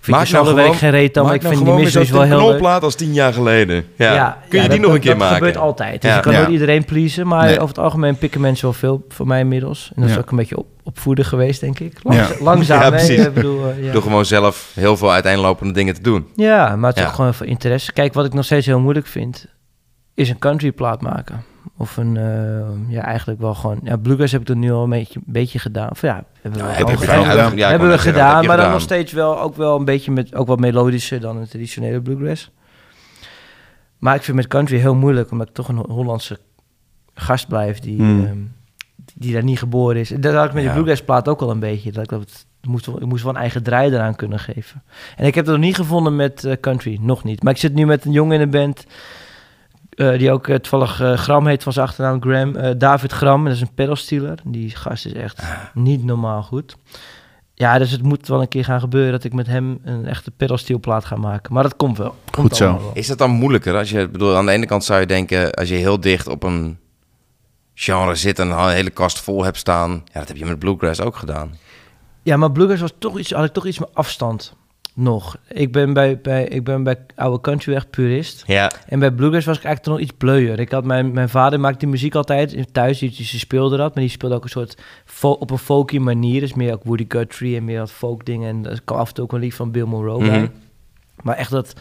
vind Maak je nou werk gewoon- geen reet maar ik nou vind die miseries wel heel leuk. knolplaat als tien jaar geleden. Ja. Kun je ja, die dat- nog een keer dat, maken? Dat gebeurt altijd. Dus ik kan nooit iedereen pleasen, maar Nee. over het algemeen pikken mensen wel veel voor mij inmiddels. En dat is ook een beetje op, opvoeden geweest, denk ik. Ja. Langzaam, *laughs* Ja, hè? Ik bedoel, eh, ja. Door gewoon zelf heel veel uiteenlopende dingen te doen. Ja, maar het is ook gewoon voor interesse. Kijk, wat ik nog steeds heel moeilijk vind, is een country plaat maken. Of een, eh, ja, eigenlijk wel gewoon... Ja, bluegrass heb ik er nu al een beetje, een beetje gedaan. Of ja, hebben we, Ja, heb gedaan. ja, hebben we zeggen, gedaan, maar dan nog steeds wel ook wel een beetje met ook wat melodischer dan een traditionele bluegrass. Maar ik vind met country heel moeilijk, omdat ik toch een Ho- Hollandse gast blijf die, Hmm. ehm, die daar niet geboren is. En dat had ik met Ja. bluegrass plaat ook al een beetje. Dat ik, dat het, moest, ik moest wel een eigen draai eraan kunnen geven. En ik heb dat nog niet gevonden met eh, country, nog niet. Maar ik zit nu met een jongen in een band... eh, die ook eh, toevallig eh, Gram heet van zijn achternaam, Graham. Eh, David Gram, dat is een pedalstealer. Die gast is echt niet normaal goed. Ja, dus het moet wel een keer gaan gebeuren dat ik met hem een echte pedalsteelplaat ga maken. Maar dat komt wel. Komt Goed zo. wel. Is dat dan moeilijker? Als je, ik bedoel, aan de ene kant zou je denken, als je heel dicht op een genre zit en een hele kast vol hebt staan, ja, dat heb je met bluegrass ook gedaan. Ja, maar bluegrass was toch iets, had ik toch iets meer afstand nog. Ik ben bij, bij, ik ben bij oude country echt purist. Ja, En bij bluegrass was ik eigenlijk nog iets bleuier. Ik had mijn, mijn vader maakte die muziek altijd in- thuis. Die, die speelde dat, maar die speelde ook een soort op een folky manier. Dus meer ook Woody Guthrie en meer wat folk dingen. En er kwam af en toe ook een lied van Bill Monroe Mhm. bij. Maar echt dat...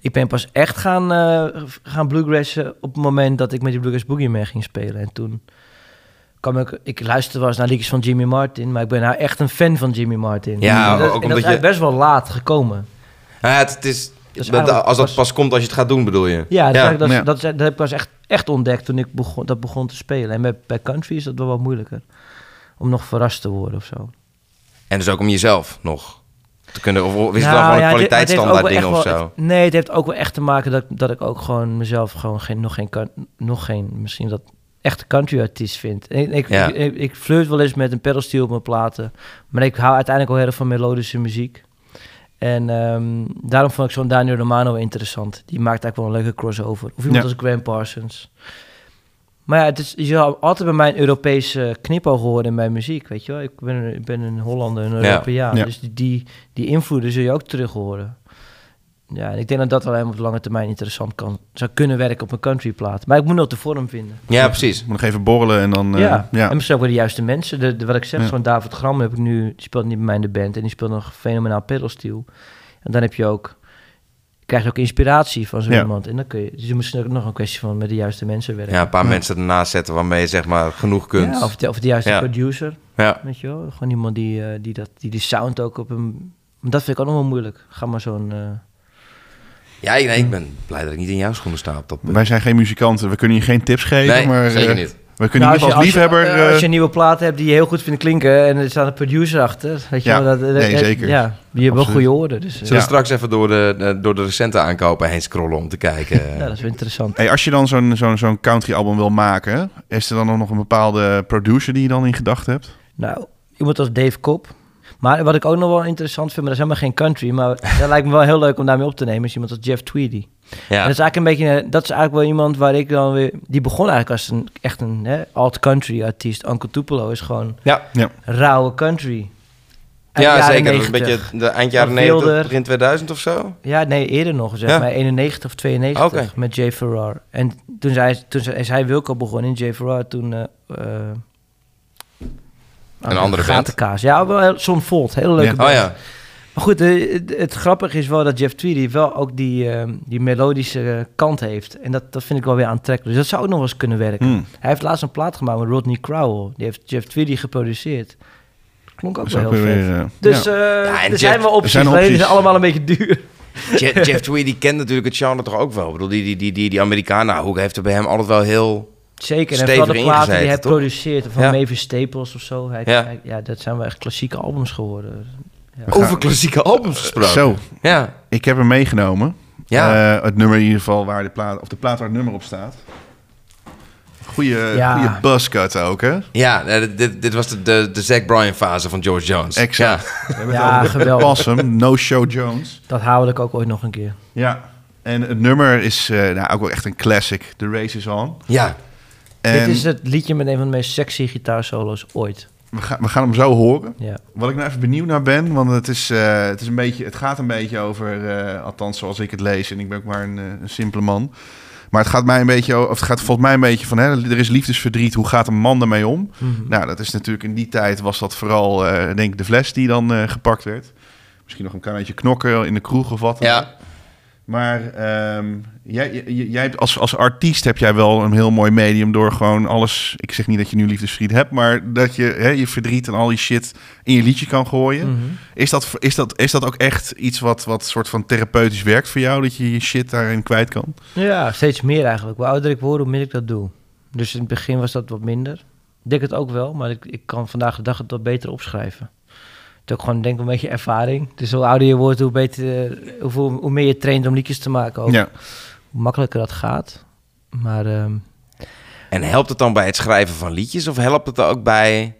Ik ben pas echt gaan, eh, gaan bluegrassen op het moment dat ik met die Bluegrass Boogie Man ging spelen. En toen kwam ik... Ik luisterde wel eens naar liedjes van Jimmy Martin, maar ik ben nou echt een fan van Jimmy Martin. Ja, en dat, ook en dat omdat is je- best wel laat gekomen. Ja, het, het is, dat- als dat pas- pas komt als je het gaat doen, bedoel je? Ja, dat, dat, dat, is- dat heb ik pas echt, echt ontdekt toen ik begon, dat begon te spelen. En bij, bij country is dat wel wat moeilijker. Om nog verrast te worden of zo. En dus ook om jezelf nog te kunnen, of, of is het Nou, dan gewoon ja, een het- het kwaliteitsstandaard ding of zo? het- nee, het heeft ook wel echt te maken dat, dat ik ook gewoon mezelf gewoon geen, nog geen, kan- nog geen, misschien dat echte country artiest vind. Ik, ik, Ja. ik, flirt wel eens met een pedalsteel op mijn platen. Maar ik hou uiteindelijk wel heel erg van melodische muziek. En ehm, daarom vond ik zo'n Daniel Romano interessant. Die maakt eigenlijk wel een leuke crossover. Of iemand Ja. als Graham Parsons. Maar ja, het is, je zal altijd bij mij een Europese knipoog horen in mijn muziek, weet je wel. Ik ben, een- ik ben een Hollander, een Ja. Europeaan. Ja. Dus die, die, die invloeden zul je ook terug horen. Ja, en ik denk dat dat wel helemaal op de lange termijn interessant kan, zou kunnen werken op een countryplaat. Maar ik moet nog de vorm vinden. Ja, precies. Moet nog even borrelen en dan... eh, ja. ja. en misschien ook wel de juiste mensen. De, de- wat ik zeg, Ja. zo'n David Gram heb ik nu, die speelt niet bij mij in de band. En die speelt nog fenomenaal pedalsteel. En dan heb je ook, krijg je ook inspiratie van zo Ja. iemand. En dan kun je, dus je misschien ook nog een kwestie van met de juiste mensen werken. Ja, een paar mensen ernaast zetten waarmee je zeg maar genoeg kunt. Ja, of, de, of de juiste Ja. producer, Ja. weet je wel. Gewoon iemand die, eh, die, dat, die die sound ook op een... Dat vind ik ook nog wel moeilijk. Ga maar zo'n... eh, Ja, nee, ik ben blij dat ik niet in jouw schoenen sta op dat punt. Wij zijn geen muzikanten, we kunnen je geen tips geven, Nee, maar zeker eh, niet. we kunnen Nou, als je- liefhebber... Als je, eh, als je eh, een nieuwe plaat hebt die je heel goed vindt klinken en er staat een producer achter, weet je Ja, wel. Dat, nee, zeker. Ja, die hebben wel goede oren. Dus, eh, Zullen we Ja. straks even door de, de- door de recente aankopen heen scrollen om te kijken? *laughs* ja, dat is wel interessant. Hey, als je dan zo'n zo'n zo'n country album wil maken, is er dan nog een bepaalde producer die je dan in gedachten hebt? Nou, iemand als Dave Kop. Maar wat ik ook nog wel interessant vind, maar dat is helemaal geen country, maar *laughs* dat lijkt me wel heel leuk om daarmee op te nemen, is iemand als Jeff Tweedy. En ja. dat is eigenlijk een beetje, eh, dat is eigenlijk wel iemand waar ik dan weer, die begon eigenlijk als een echt een hè, alt-country artiest. Uncle Tupelo is gewoon Ja. rauwe country. Ja, zeker. Een 90. beetje de eind jaren Of 90, Wilder. begin 2000 of zo. Ja, nee, eerder nog, zeg Ja? maar 91 of 92 Oké. met Jay Farrar. En toen, zei, toen zei- is hij Wilco begonnen in Jay Farrar toen... eh eh, Een andere band. Gatenkaas. Ja, wel heel- Son Volt, hele leuke Ja. band. Oh ja. Maar goed, eh, het, het grappige is wel dat Jeff Tweedy wel ook die, eh, die melodische eh, kant heeft. En dat, dat vind ik wel weer aantrekkelijk. Dus dat zou ook nog wel eens kunnen werken. Hmm. Hij heeft laatst een plaat gemaakt met Rodney Crowell. Die heeft Jeff Tweedy geproduceerd. Klonk ook Dat wel heel vet. weer, Dus ja. eh, Ja, en er Jeff- zijn wel er opties, zijn alleen die opties. zijn allemaal een beetje duur. Jeff, Jeff *laughs* Tweedy kent natuurlijk het genre toch ook wel. Ik bedoel, die, die, die, die, die Amerikanen, nou, Hoek heeft er bij hem altijd wel heel... Zeker, en vooral de platen die hij toch? produceert, van Ja. Mavis Staples of zo. Hij, Ja. hij- ja, dat zijn wel echt klassieke albums geworden. Ja. Gaan- Over klassieke albums gesproken. Zo, Ja. ik heb hem meegenomen. Ja. Eh, het nummer in ieder geval waar de plaat, of de plaat waar het nummer op staat. Goeie, Ja. goeie buzzcut ook, hè? Ja, dit- dit, was de, de, de Zack Bryan fase van George Jones. Exact. Ja. Ja, geweldig. Possum, No Show Jones. Dat hou ik ook ooit nog een keer. Ja. En het nummer is eh, nou, ook wel echt een classic. The Race is On. ja. En Dit is het liedje met een van de meest sexy gitaarsolo's ooit. we, gaan, we gaan hem zo horen. Ja. Wat ik nou even benieuwd naar ben, want het, is, eh, het, is een beetje, het gaat een beetje over, eh, althans zoals ik het lees, en ik ben ook maar een, eh, een simpele man. Maar het gaat mij een beetje, of het gaat volgens mij een beetje van, hè, er is liefdesverdriet, hoe gaat een man daarmee om? Mhm. Nou, dat is natuurlijk in die tijd was dat vooral, eh, denk ik, de fles die dan eh, gepakt werd. Misschien nog een klein beetje knokken in de kroeg of wat. Ja. Maar ehm, jij, jij, hebt als, als artiest heb jij wel een heel mooi medium door gewoon alles... Ik zeg niet dat je nu liefdesverdriet hebt, maar dat je hè, je verdriet en al die shit in je liedje kan gooien. Mhm. Is, dat, is, dat, is dat ook echt iets wat, wat soort van therapeutisch werkt voor jou? Dat je je shit daarin kwijt kan? Ja, steeds meer eigenlijk. Hoe ouder ik word, hoe meer ik dat doe. Dus in het begin was dat wat minder. Ik denk het ook wel, maar ik, ik kan vandaag de dag het wat beter opschrijven. Het is ook gewoon denk ik een beetje ervaring. Dus hoe ouder je wordt, hoe, beter, hoeveel, hoe meer je traint om liedjes te maken. Ook. Ja. Hoe makkelijker dat gaat. Maar ehm, En helpt het dan bij het schrijven van liedjes? Of helpt het er ook bij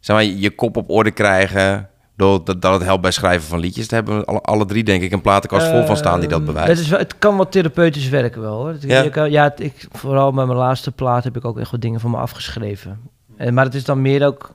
zeg maar, je kop op orde krijgen? Door dat, dat het helpt bij schrijven van liedjes. Daar hebben we alle, alle drie denk ik een platenkast vol van staan die dat Ehm, bewijst. Het, is wel, het kan wel therapeutisch werken wel hoor. Ja? kan- ja het- ik, vooral met mijn laatste plaat heb ik ook echt wat dingen van me afgeschreven. En, maar het is dan meer ook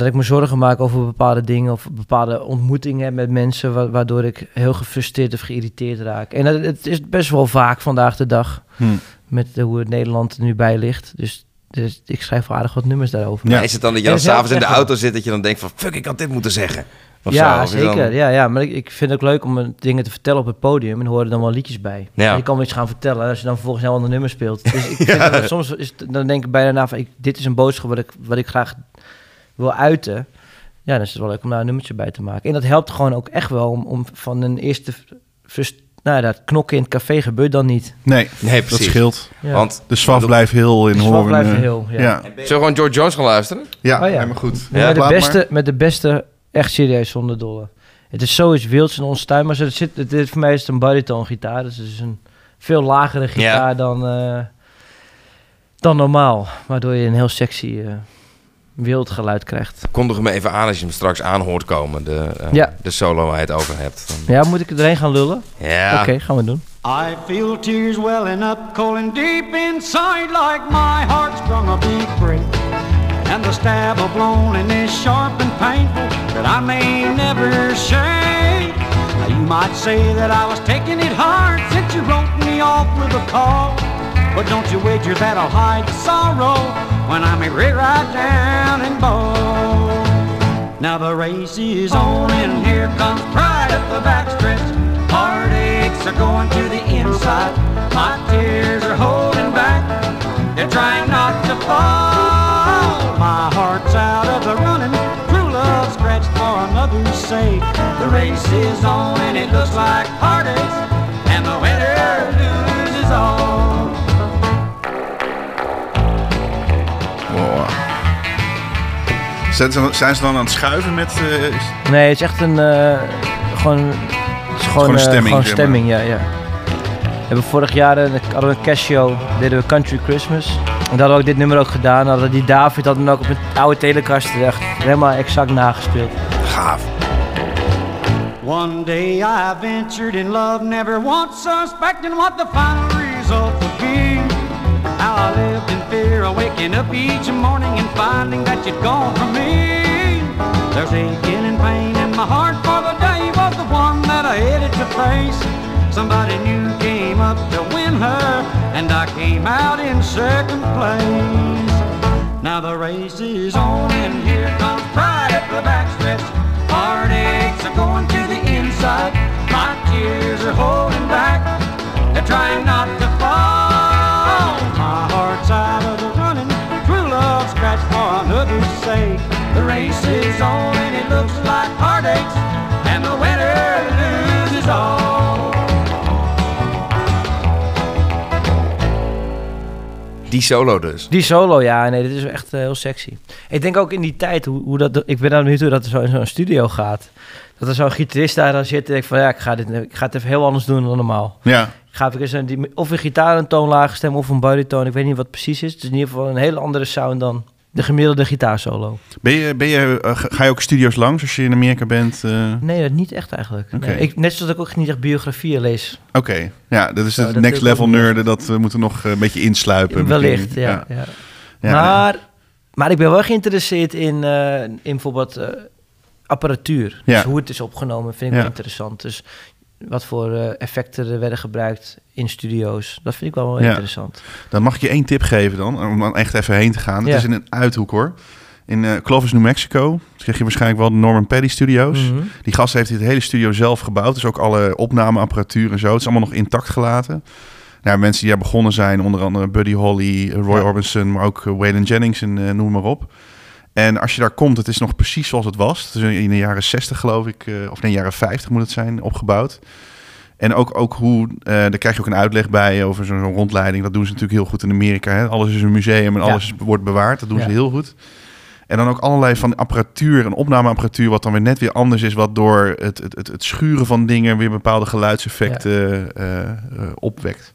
dat ik me zorgen maak over bepaalde dingen of bepaalde ontmoetingen heb met mensen, wa- waardoor ik heel gefrustreerd of geïrriteerd raak. En het, het is best wel vaak vandaag de dag Hm. met eh, hoe het Nederland er nu bij ligt. Dus, dus ik schrijf wel aardig wat nummers daarover. Ja. Maar Is het dan dat je dan dat s'avonds in de auto zit dat je dan denkt van... fuck, ik had dit moeten zeggen. Of ja, zo, dan- zeker. Ja, ja, maar ik, ik vind het ook leuk om dingen te vertellen op het podium. En er horen dan wel liedjes bij. Ja. En je kan wel iets gaan vertellen als je dan vervolgens een ander nummer speelt. Dus ik *laughs* vind dat soms is het- dan denk ik bijna na van... Ik, dit is een boodschap wat ik, wat ik graag wil uiten. Ja, dan is het wel leuk om daar een nummertje bij te maken. En dat helpt gewoon ook echt wel om, om van een eerste... Frust, nou, dat knokken in het café gebeurt dan niet. Nee, Nee, dat precies. scheelt. Ja. Want, De swaf blijft heel in horen. blijft eh, heel, ja. ja. zullen we gewoon George Jones gaan luisteren? Ja, Oh ja. helemaal goed. Ja, met, de beste, met de beste, echt serieus zonder dolle. Het is zoiets wilds en onstuimbaars. Het zit, het, is- voor mij is het een bariton gitaar. Dus het is een veel lagere gitaar Ja. dan, eh, dan normaal. Waardoor je een heel sexy eh, wild geluid krijgt. Kondig me even aan als je hem straks aan hoort komen. De, Ja. de solo waar je het over hebt. Dan- Ja, moet ik erheen gaan lullen? Ja. Oké, gaan we doen. I feel tears welling up and deep inside like my heart sprung a big break. And the stab of loneliness sharp and painful that I may never shake. Now you might say that I was taking it hard since you wrote me off with a call. But don't you wager that I'll hide the sorrow when I'm read right down and bold. Now the race is on and here comes pride at the backstretch. Heartaches are going to the inside. My tears are holding back. They're trying not to fall. My heart's out of the running. True love scratched for another's sake. The race is on and it looks like heartaches. Zijn ze, zijn ze dan aan het schuiven met... eh, Nee, het is echt een... eh, gewoon, het is gewoon, gewoon een eh, stemming, gewoon zeg stemming, ja, ja. We hebben vorig jaar een, hadden we een deden we Country Christmas. En daar hadden we ook dit nummer ook gedaan. Hadden die David had hem ook op een oude telekast echt helemaal exact nagespeeld. Gaaf. One day I ventured in love, never once suspecting what the final result would be. I lived in fear of waking up each morning and finding that you'd gone from me. There's aching and pain in my heart for the day was the one that I headed to face. Somebody new came up to win her, and I came out in second place. Now the race is on, and here comes pride at the backstretch. Heartaches are going to the inside. My tears are holding back. They're trying not Is on, and it looks like heartaches. And the winner loses all. Die solo dus. Die solo, ja, nee, dit is echt eh, heel sexy. Ik denk ook in die tijd, hoe, hoe dat, ik ben daar nu toe dat er zo in zo'n studio gaat. Dat er zo'n gitarist daar dan zit en ik van, ja, ik ga, dit, ik ga het even heel anders doen dan normaal. ja. Ik ga even eens een, die, of een gitaar een toon lager stemmen of een bariton. Ik weet niet wat het precies is. Het is in ieder geval een hele andere sound dan de gemiddelde gitaarsolo. Ben je, ben je, eh, ga je ook studio's langs als je in Amerika bent? eh? Nee, dat niet echt eigenlijk. Nee, ik, net zoals ik ook niet echt biografieën lees. Oké, ja, dat is het next level nerden. Dat we moeten nog eh, een beetje insluipen. Wellicht, ja. ja. Ja, maar, maar ik ben wel geïnteresseerd in, eh, in bijvoorbeeld apparatuur. Ja. Dus hoe het is opgenomen vind ik interessant. Dus wat voor eh, effecten er werden gebruikt in studio's. Dat vind ik wel, wel Ja. interessant. Dan mag ik je één tip geven dan, om dan echt even heen te gaan. Het Ja. is in een uithoek hoor. In eh Clovis, New Mexico. Dat kreeg je waarschijnlijk wel de Norman Petty Studios. Mhm. Die gast heeft dit hele studio zelf gebouwd. Dus ook alle opnameapparatuur en zo. Het is allemaal nog intact gelaten. Nou, mensen die daar begonnen zijn, onder andere Buddy Holly, Roy Ja. Orbison, maar ook eh, Waylon Jennings en eh, noem maar op. En als je daar komt, het is nog precies zoals het was. Het is in de jaren 60 geloof ik, eh, of nee, jaren 50 moet het zijn, opgebouwd. En ook, ook hoe, eh, daar krijg je ook een uitleg bij over zo'n rondleiding. Dat doen ze natuurlijk heel goed in Amerika. Hè? Alles is een museum en Ja. alles wordt bewaard. Dat doen Ja. ze heel goed. En dan ook allerlei van apparatuur en opnameapparatuur, wat dan weer net weer anders is, wat door het, het, het, het schuren van dingen weer bepaalde geluidseffecten eh, opwekt.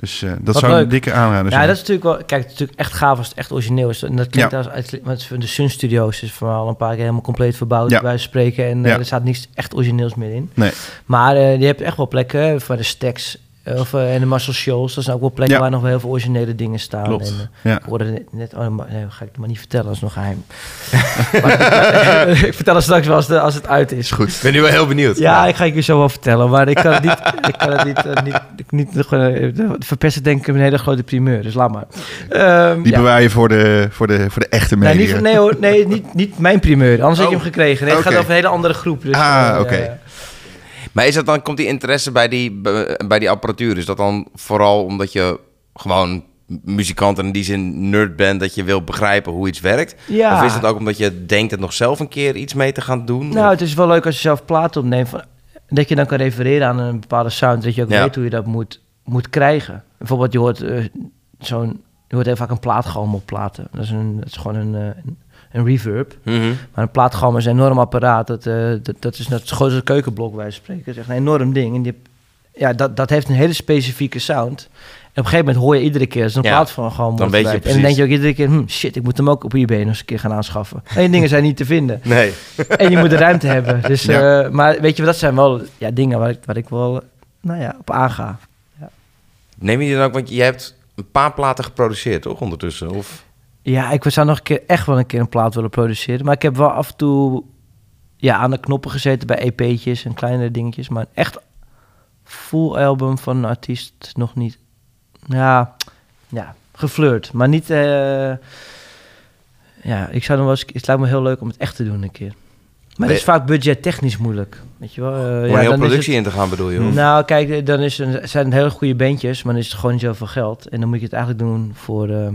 Dus eh, dat Wat zou een leuk. dikke aanrader zijn. Ja, dat is natuurlijk wel... Kijk, het is natuurlijk echt gaaf als het echt origineel is. En dat klinkt Ja. als uit want de Sun Studios is vooral een paar keer helemaal compleet verbouwd Ja. bij spreken. En eh, Ja. er staat niets echt origineels meer in. Nee. Maar eh, je hebt echt wel plekken voor de Stacks of, eh, en de Marcel Shoals. Dat zijn ook wel plekken Ja. waar nog wel heel veel originele dingen staan. Klopt. En, eh, Ja. ik hoorde net, net oh, maar, nee, ga ik het maar niet vertellen, dat is nog geheim. *laughs* maar, ik vertel het straks wel als, de, als het uit is. Goed. Ik ben nu wel heel benieuwd. Ja, ik ga ik je zo wel vertellen, maar ik kan het niet, *laughs* ik kan het niet, eh, niet, ik niet nog, eh, verpesten denk ik een hele grote primeur, dus laat maar. Ehm, Die ja. bewaar je voor de, voor de, voor de echte Nee, media. niet, nee, hoor, nee niet, niet mijn primeur, anders had je Oh, hem gekregen. Nee, het gaat over een hele andere groep. Dus, Ah, eh, oké. eh, Maar is dat dan, komt die interesse bij die, bij die apparatuur? Is dat dan vooral omdat je gewoon muzikant en in die zin nerd bent, dat je wil begrijpen hoe iets werkt? Ja. Of is dat ook omdat je denkt het nog zelf een keer iets mee te gaan doen? Nou, het is wel leuk als je zelf platen opneemt. Van, dat je dan kan refereren aan een bepaalde sound. Dat je ook Ja. weet hoe je dat moet, moet krijgen. Bijvoorbeeld, je hoort eh, zo'n... Je hoort heel vaak een plaatgalm op platen. Dat is, een, dat is gewoon een, eh, een, reverb. Mhm. Maar een plaatgalm is een enorm apparaat. Dat, eh, dat, dat is net zo groot als een keukenblok, wij spreken. Dat is echt een enorm ding. En die, ja, dat, dat heeft een hele specifieke sound. En op een gegeven moment hoor je iedere keer... als een Ja, plaat van gewoon dan weet je. En dan denk je ook iedere keer... Hm, shit, ik moet hem ook op eBay nog eens een keer gaan aanschaffen. En die dingen zijn niet te vinden. *laughs* Nee. En je moet de ruimte *laughs* hebben. Dus, Ja. eh, maar weet je, dat zijn wel ja, dingen waar ik, waar ik wel nou ja, op aanga. Neem je dan ook, want je hebt een paar platen geproduceerd, toch, ondertussen? Of... Ja, ik zou nog een keer, echt wel een keer een plaat willen produceren. Maar ik heb wel af en toe ja, aan de knoppen gezeten bij EP'tjes en kleinere dingetjes. Maar een echt full album van een artiest nog niet. Ja, ja geflirt. Maar niet... eh, ja, ik zou dan wel eens... Het lijkt me heel leuk om het echt te doen een keer. Maar het is vaak budgettechnisch moeilijk. Weet je wel? Eh, Om ja, een hele dan is productie het- in te gaan, bedoel je? of? Nou, kijk, dan is een, zijn het hele goede bandjes, maar dan is het gewoon niet zoveel geld. En dan moet je het eigenlijk doen voor, ehm,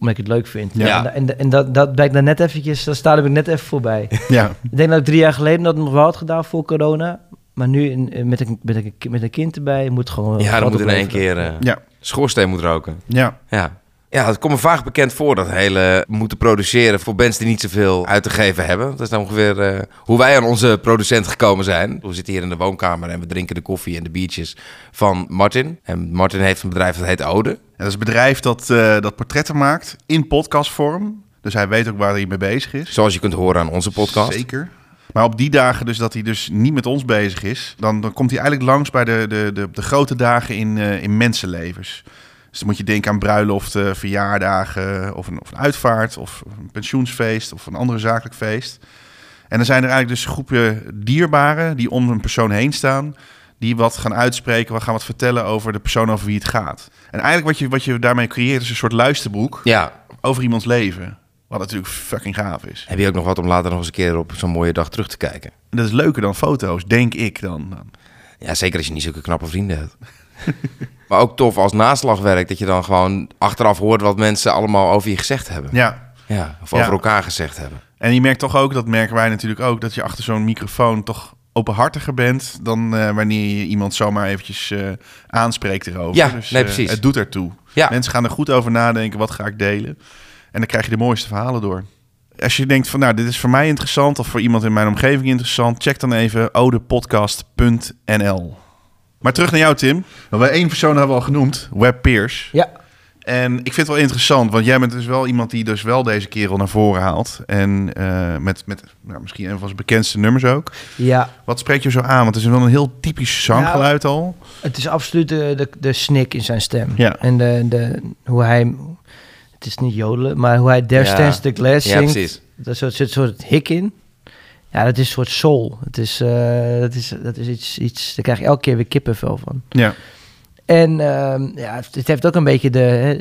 omdat ik het leuk vind. Ja. En, en, en dat, dat blijkt dan net eventjes, daar sta ik net even voorbij. *laughs* Ja, ik denk dat ik drie jaar geleden dat nog wel had gedaan voor corona. Maar nu in, in- met, een, met, een, met een kind erbij moet gewoon... Ja, dan moet in één keer eh, ja, schoorsteen moet roken. ja. Ja. Ja, het komt me vaak bekend voor dat hele moeten produceren voor bands die niet zoveel uit te geven hebben. Dat is nou ongeveer eh, hoe wij aan onze producent gekomen zijn. We zitten hier in de woonkamer en we drinken de koffie en de biertjes van Martin. En Martin heeft een bedrijf dat heet Ode. En dat is een bedrijf dat, eh, dat portretten maakt in podcastvorm. Dus hij weet ook waar hij mee bezig is. Zoals je kunt horen aan onze podcast. Zeker. Maar op die dagen dus dat hij dus niet met ons bezig is... dan, dan komt hij eigenlijk langs bij de, de, de, de grote dagen in, eh, in mensenlevens. Dus dan moet je denken aan bruiloften, verjaardagen... Of een, of een uitvaart, of een pensioensfeest... of een andere zakelijk feest. En dan zijn er eigenlijk dus groepen dierbaren... die om een persoon heen staan... die wat gaan uitspreken, wat gaan wat vertellen over de persoon over wie het gaat. En eigenlijk wat je, wat je daarmee creëert is een soort luisterboek... Ja, over iemands leven. Wat natuurlijk fucking gaaf is. heb je ook nog wat om later nog eens een keer op zo'n mooie dag terug te kijken? En dat is leuker dan foto's, denk ik dan. Ja, zeker als je niet zulke knappe vrienden hebt. *laughs* maar ook tof als naslagwerk dat je dan gewoon achteraf hoort wat mensen allemaal over je gezegd hebben. Ja. Ja, of Ja. over elkaar gezegd hebben. En je merkt toch ook, dat merken wij natuurlijk ook, dat je achter zo'n microfoon toch openhartiger bent dan eh, wanneer je iemand zomaar eventjes eh, aanspreekt erover. Ja, dus, nee, eh, precies. het doet ertoe. Ja. Mensen gaan er goed over nadenken, wat ga ik delen? En dan krijg je de mooiste verhalen door. Als je denkt van, nou, dit is voor mij interessant of voor iemand in mijn omgeving interessant, check dan even odepodcast.nl. Maar terug naar jou, Tim. Want wij één persoon hebben we al genoemd, Web Peers. Ja, En ik vind het wel interessant, want jij bent dus wel iemand die dus wel deze kerel naar voren haalt. En eh, met, met nou, misschien een van zijn bekendste nummers ook. ja, Wat spreekt je zo aan? Want het is wel een heel typisch zanggeluid al. het is absoluut de, de, de snik in zijn stem. Ja. En de, de, hoe hij, het is niet jodelen, maar hoe hij There Ja. Stands the Glass Ja, zingt. precies. Daar zit zit een soort hik in. Ja, dat is een soort soul. Het is, eh, dat is, dat is iets, iets, daar krijg je elke keer weer kippenvel van. Ja. En ehm, ja, het- heeft ook een beetje de, hè,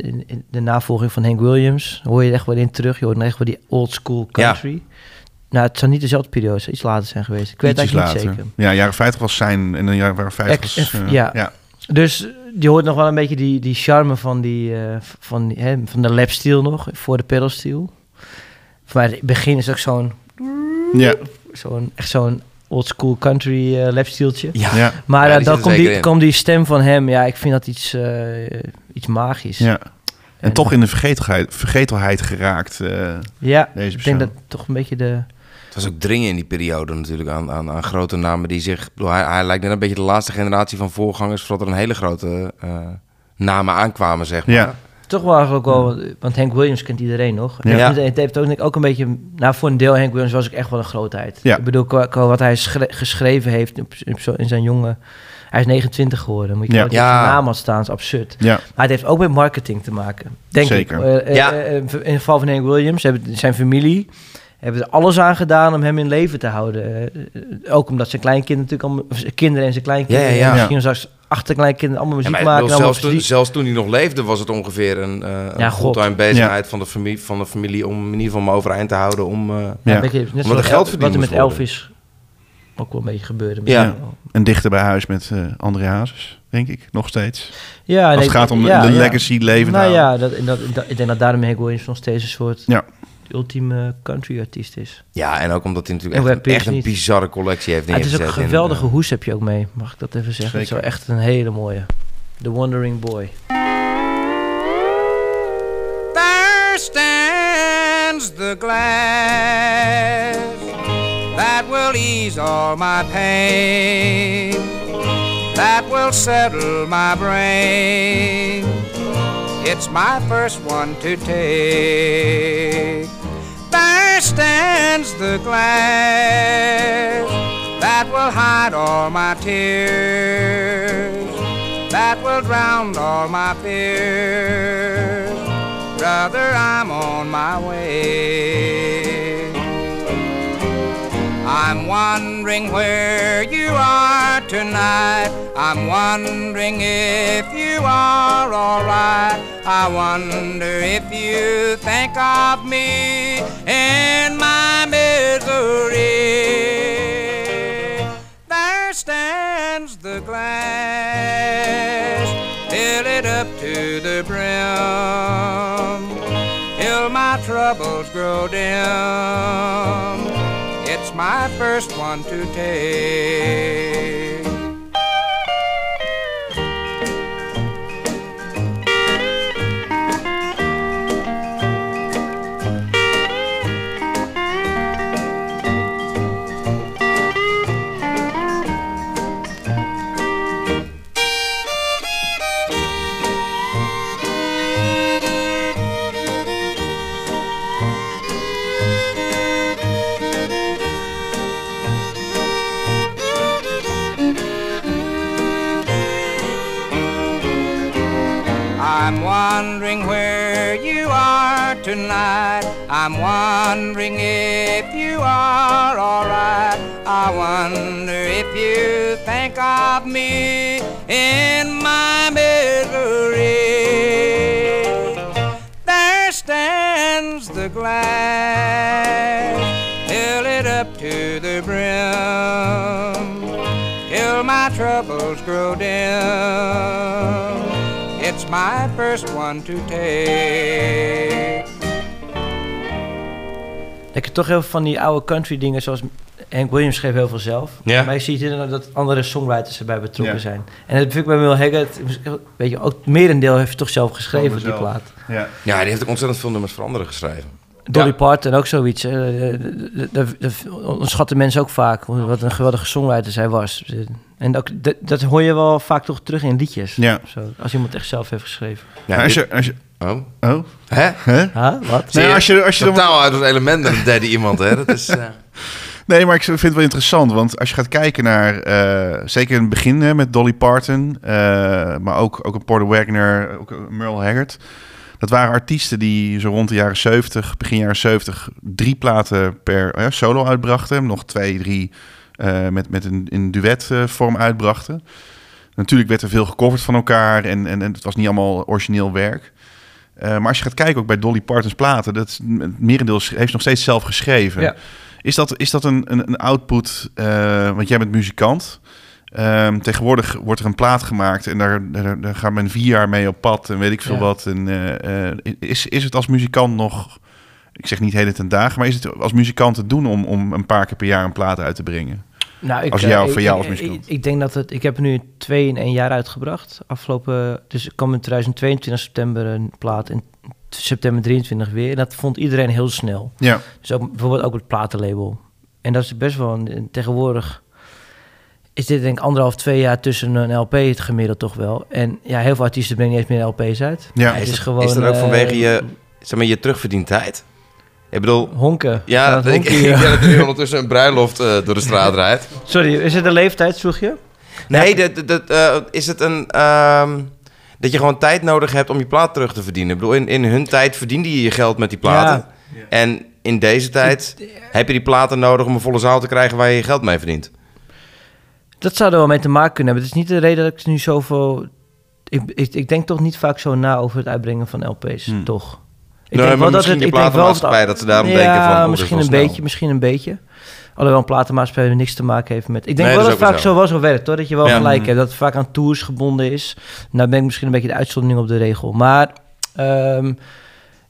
de navolging van Hank Williams. Hoor je echt wel in terug. Je hoort echt wel die old school country. Nou, het zou niet dezelfde periode zijn, iets later zijn geweest. Ik weet het eigenlijk niet later. zeker. Ja, jaren 50 was zijn en de jaren 50 Ex- was... eh, ja. ja. Dus je hoort nog wel een beetje die, die charme van, die, eh, van, die, hè, van de lapsteel nog, voor de pedalsteel. Voor mij, het begin is ook zo'n, Ja. Zo'n echt zo'n old school country eh lapsteeltje. Ja. Ja. Maar Ja, eh, dan komt die, die stem van hem, ja, ik vind dat iets, eh, iets magisch. ja. En toch in de vergetelheid, vergetelheid geraakt. eh, Ja, Deze ik denk dat toch een beetje de... Het was ook dringen in die periode natuurlijk aan, aan, aan grote namen die zich... bedoel, hij, hij lijkt net een beetje de laatste generatie van voorgangers... voordat er een hele grote eh, namen aankwamen, zeg maar. Ja. Toch wel eigenlijk ook wel, want Hank Williams kent iedereen nog. Ja. En Ja. het heeft ook, denk ik, ook een beetje, nou voor een deel Hank Williams was ik echt wel een grootheid. Ja. Ik bedoel, qua, qua wat hij schre- geschreven heeft in zijn jonge, hij is 29 geworden. Moet je Ja. ja. naam had staan, is absurd. Ja. Maar het heeft ook met marketing te maken, denk Zeker. ik. Eh, eh, Ja. eh, in het geval van Hank Williams, hebben zijn familie hebben er alles aan gedaan om hem in leven te houden. Ook omdat zijn kleinkind natuurlijk zijn kinderen en zijn kleinkinderen, Ja, ja, ja. en misschien straks achterkleinkinderen allemaal Ja, muziek maar ik maken. zelfs, allemaal toen, zelfs toen hij nog leefde, was het ongeveer een, eh Ja, fulltime bezigheid van, de familie, van de familie om in ieder geval me overeind te houden. Om, eh, Ja, Ja. een beetje, net er geld El- verdiend Wat er met worden. Elvis ook wel een beetje gebeurde. Ja. En dichter bij huis met eh André Hazes, denk ik, nog steeds. ja Als nee, het gaat om ja, de ja. legacy leven Nou ja, dat, dat, dat, ik denk dat daarom Hank Williams nog steeds een soort Ja. Ultieme country artiest is. ja, en ook omdat hij natuurlijk echt, een- echt bizarre collectie heeft Ah, het is ook neergezet. een en, geweldige eh, hoes heb je ook mee, mag ik dat even zeggen. Het is wel echt een hele mooie. The Wandering Boy. There stands the glass that will ease all my pain, that will settle my brain. It's my first one to take. Stands the glass that will hide all my tears, that will drown all my fears. Brother, I'm on my way. I'm wondering where you are tonight. I'm wondering if you are alright. I wonder if you think of me in my misery. There stands the glass, fill it up to the brim, till my troubles grow dim. It's my first one to take. Tonight. I'm wondering if you are alright. I wonder if you think of me in my misery. There stands the glass, fill it up to the brim, till my troubles grow dim. It's my first one to take. Ik toch heel veel van die oude country dingen, zoals Hank Williams schreef heel veel zelf. Ja. Maar je ziet inderdaad dat andere songwriters erbij betrokken Ja. zijn. En dat vind ik bij Will Haggard, weet je, ook merendeel heeft hij toch zelf geschreven, die plaat. Ja. Ja, die heeft ook ontzettend veel nummers voor anderen geschreven. Dolly Ja. Parton ook zoiets. hè. Eh, Dat dat onderschatten mensen ook vaak, wat een geweldige songwriter zij was. En ook, dat, dat hoor je wel vaak toch terug in liedjes. Ja. Zo, als iemand echt zelf heeft geschreven. Ja, als je, als je, Oh, oh, hè? hè? Huh? Wat? Nee, als je, als je dan, uit het element een derde iemand, hè? Dat is... *laughs* eh, Nee, maar ik vind het wel interessant, want als je gaat kijken naar, eh, zeker in het begin hè, met Dolly Parton, eh, maar ook, ook een Porter Wagner, ook een Merle Haggard. Dat waren artiesten die zo rond de jaren 70, begin jaren 70, drie platen per solo uitbrachten. Nog twee, drie eh, met, met een in duet eh, vorm uitbrachten. Natuurlijk werd er veel gecoverd van elkaar en, en, en het was niet allemaal origineel werk. Eh, maar als je gaat kijken ook bij Dolly Parton's platen, dat merendeel heeft nog steeds zelf geschreven. Ja. Is dat, is dat een, een, een output, eh, want jij bent muzikant. Ehm, tegenwoordig wordt er een plaat gemaakt en daar, daar, daar gaat men vier jaar mee op pad en weet ik veel Ja. wat. En, eh, is, is het als muzikant nog, ik zeg niet heden ten dagen, maar is het als muzikant te doen om, om een paar keer per jaar een plaat uit te brengen? Nou, ik, Als eh, jou- ik- voor jou ik- als muzikant. Ik, ik denk dat het... Ik heb er nu twee in één jaar uitgebracht. Afgelopen... Dus ik kwam in 2022 september een plaat. En september 23 weer. En dat vond iedereen heel snel. Ja, Dus ook, bijvoorbeeld ook het platenlabel. En dat is best wel... Een, tegenwoordig is dit denk ik anderhalf, twee jaar tussen een LP het gemiddeld toch wel. En ja, heel veel artiesten brengen niet eens meer LP's uit. ja. Het is, is dat, gewoon, is dat ook eh, vanwege je, zeg maar, je terugverdientijd? Ik bedoel, Honken. ja, ik, honken *laughs* ik hier. denk dat er nu ondertussen een bruiloft eh, door de straat rijdt. Sorry, is het een leeftijd, vroeg je? Nee, dat, dat, dat, eh, is het een... ehm, dat je gewoon tijd nodig hebt om je plaat terug te verdienen. Ik bedoel, in, in hun tijd verdiende je je geld met die platen. En in deze tijd heb je die platen nodig om een volle zaal te krijgen waar je je geld mee verdient. Dat zou er wel mee te maken kunnen hebben. Het is niet de reden dat ik nu zoveel... Ik, ik, ik denk toch niet vaak zo na over het uitbrengen van LP's, Hmm. toch? Ik Nee, maar misschien de ik denk wel platenmaatschappij, dat ze daarom denken van, oh, dat is misschien wel een snel. beetje, misschien een beetje. Alhoewel een platenmaatschappij niks te maken heeft met... Ik denk Nee, wel dat dat het vaak zo. zo wel zo werkt, hoor. Dat je wel Ja. gelijk hebt. Dat het vaak aan tours gebonden is. Nou ben ik misschien een beetje de uitzondering op de regel. Maar ehm,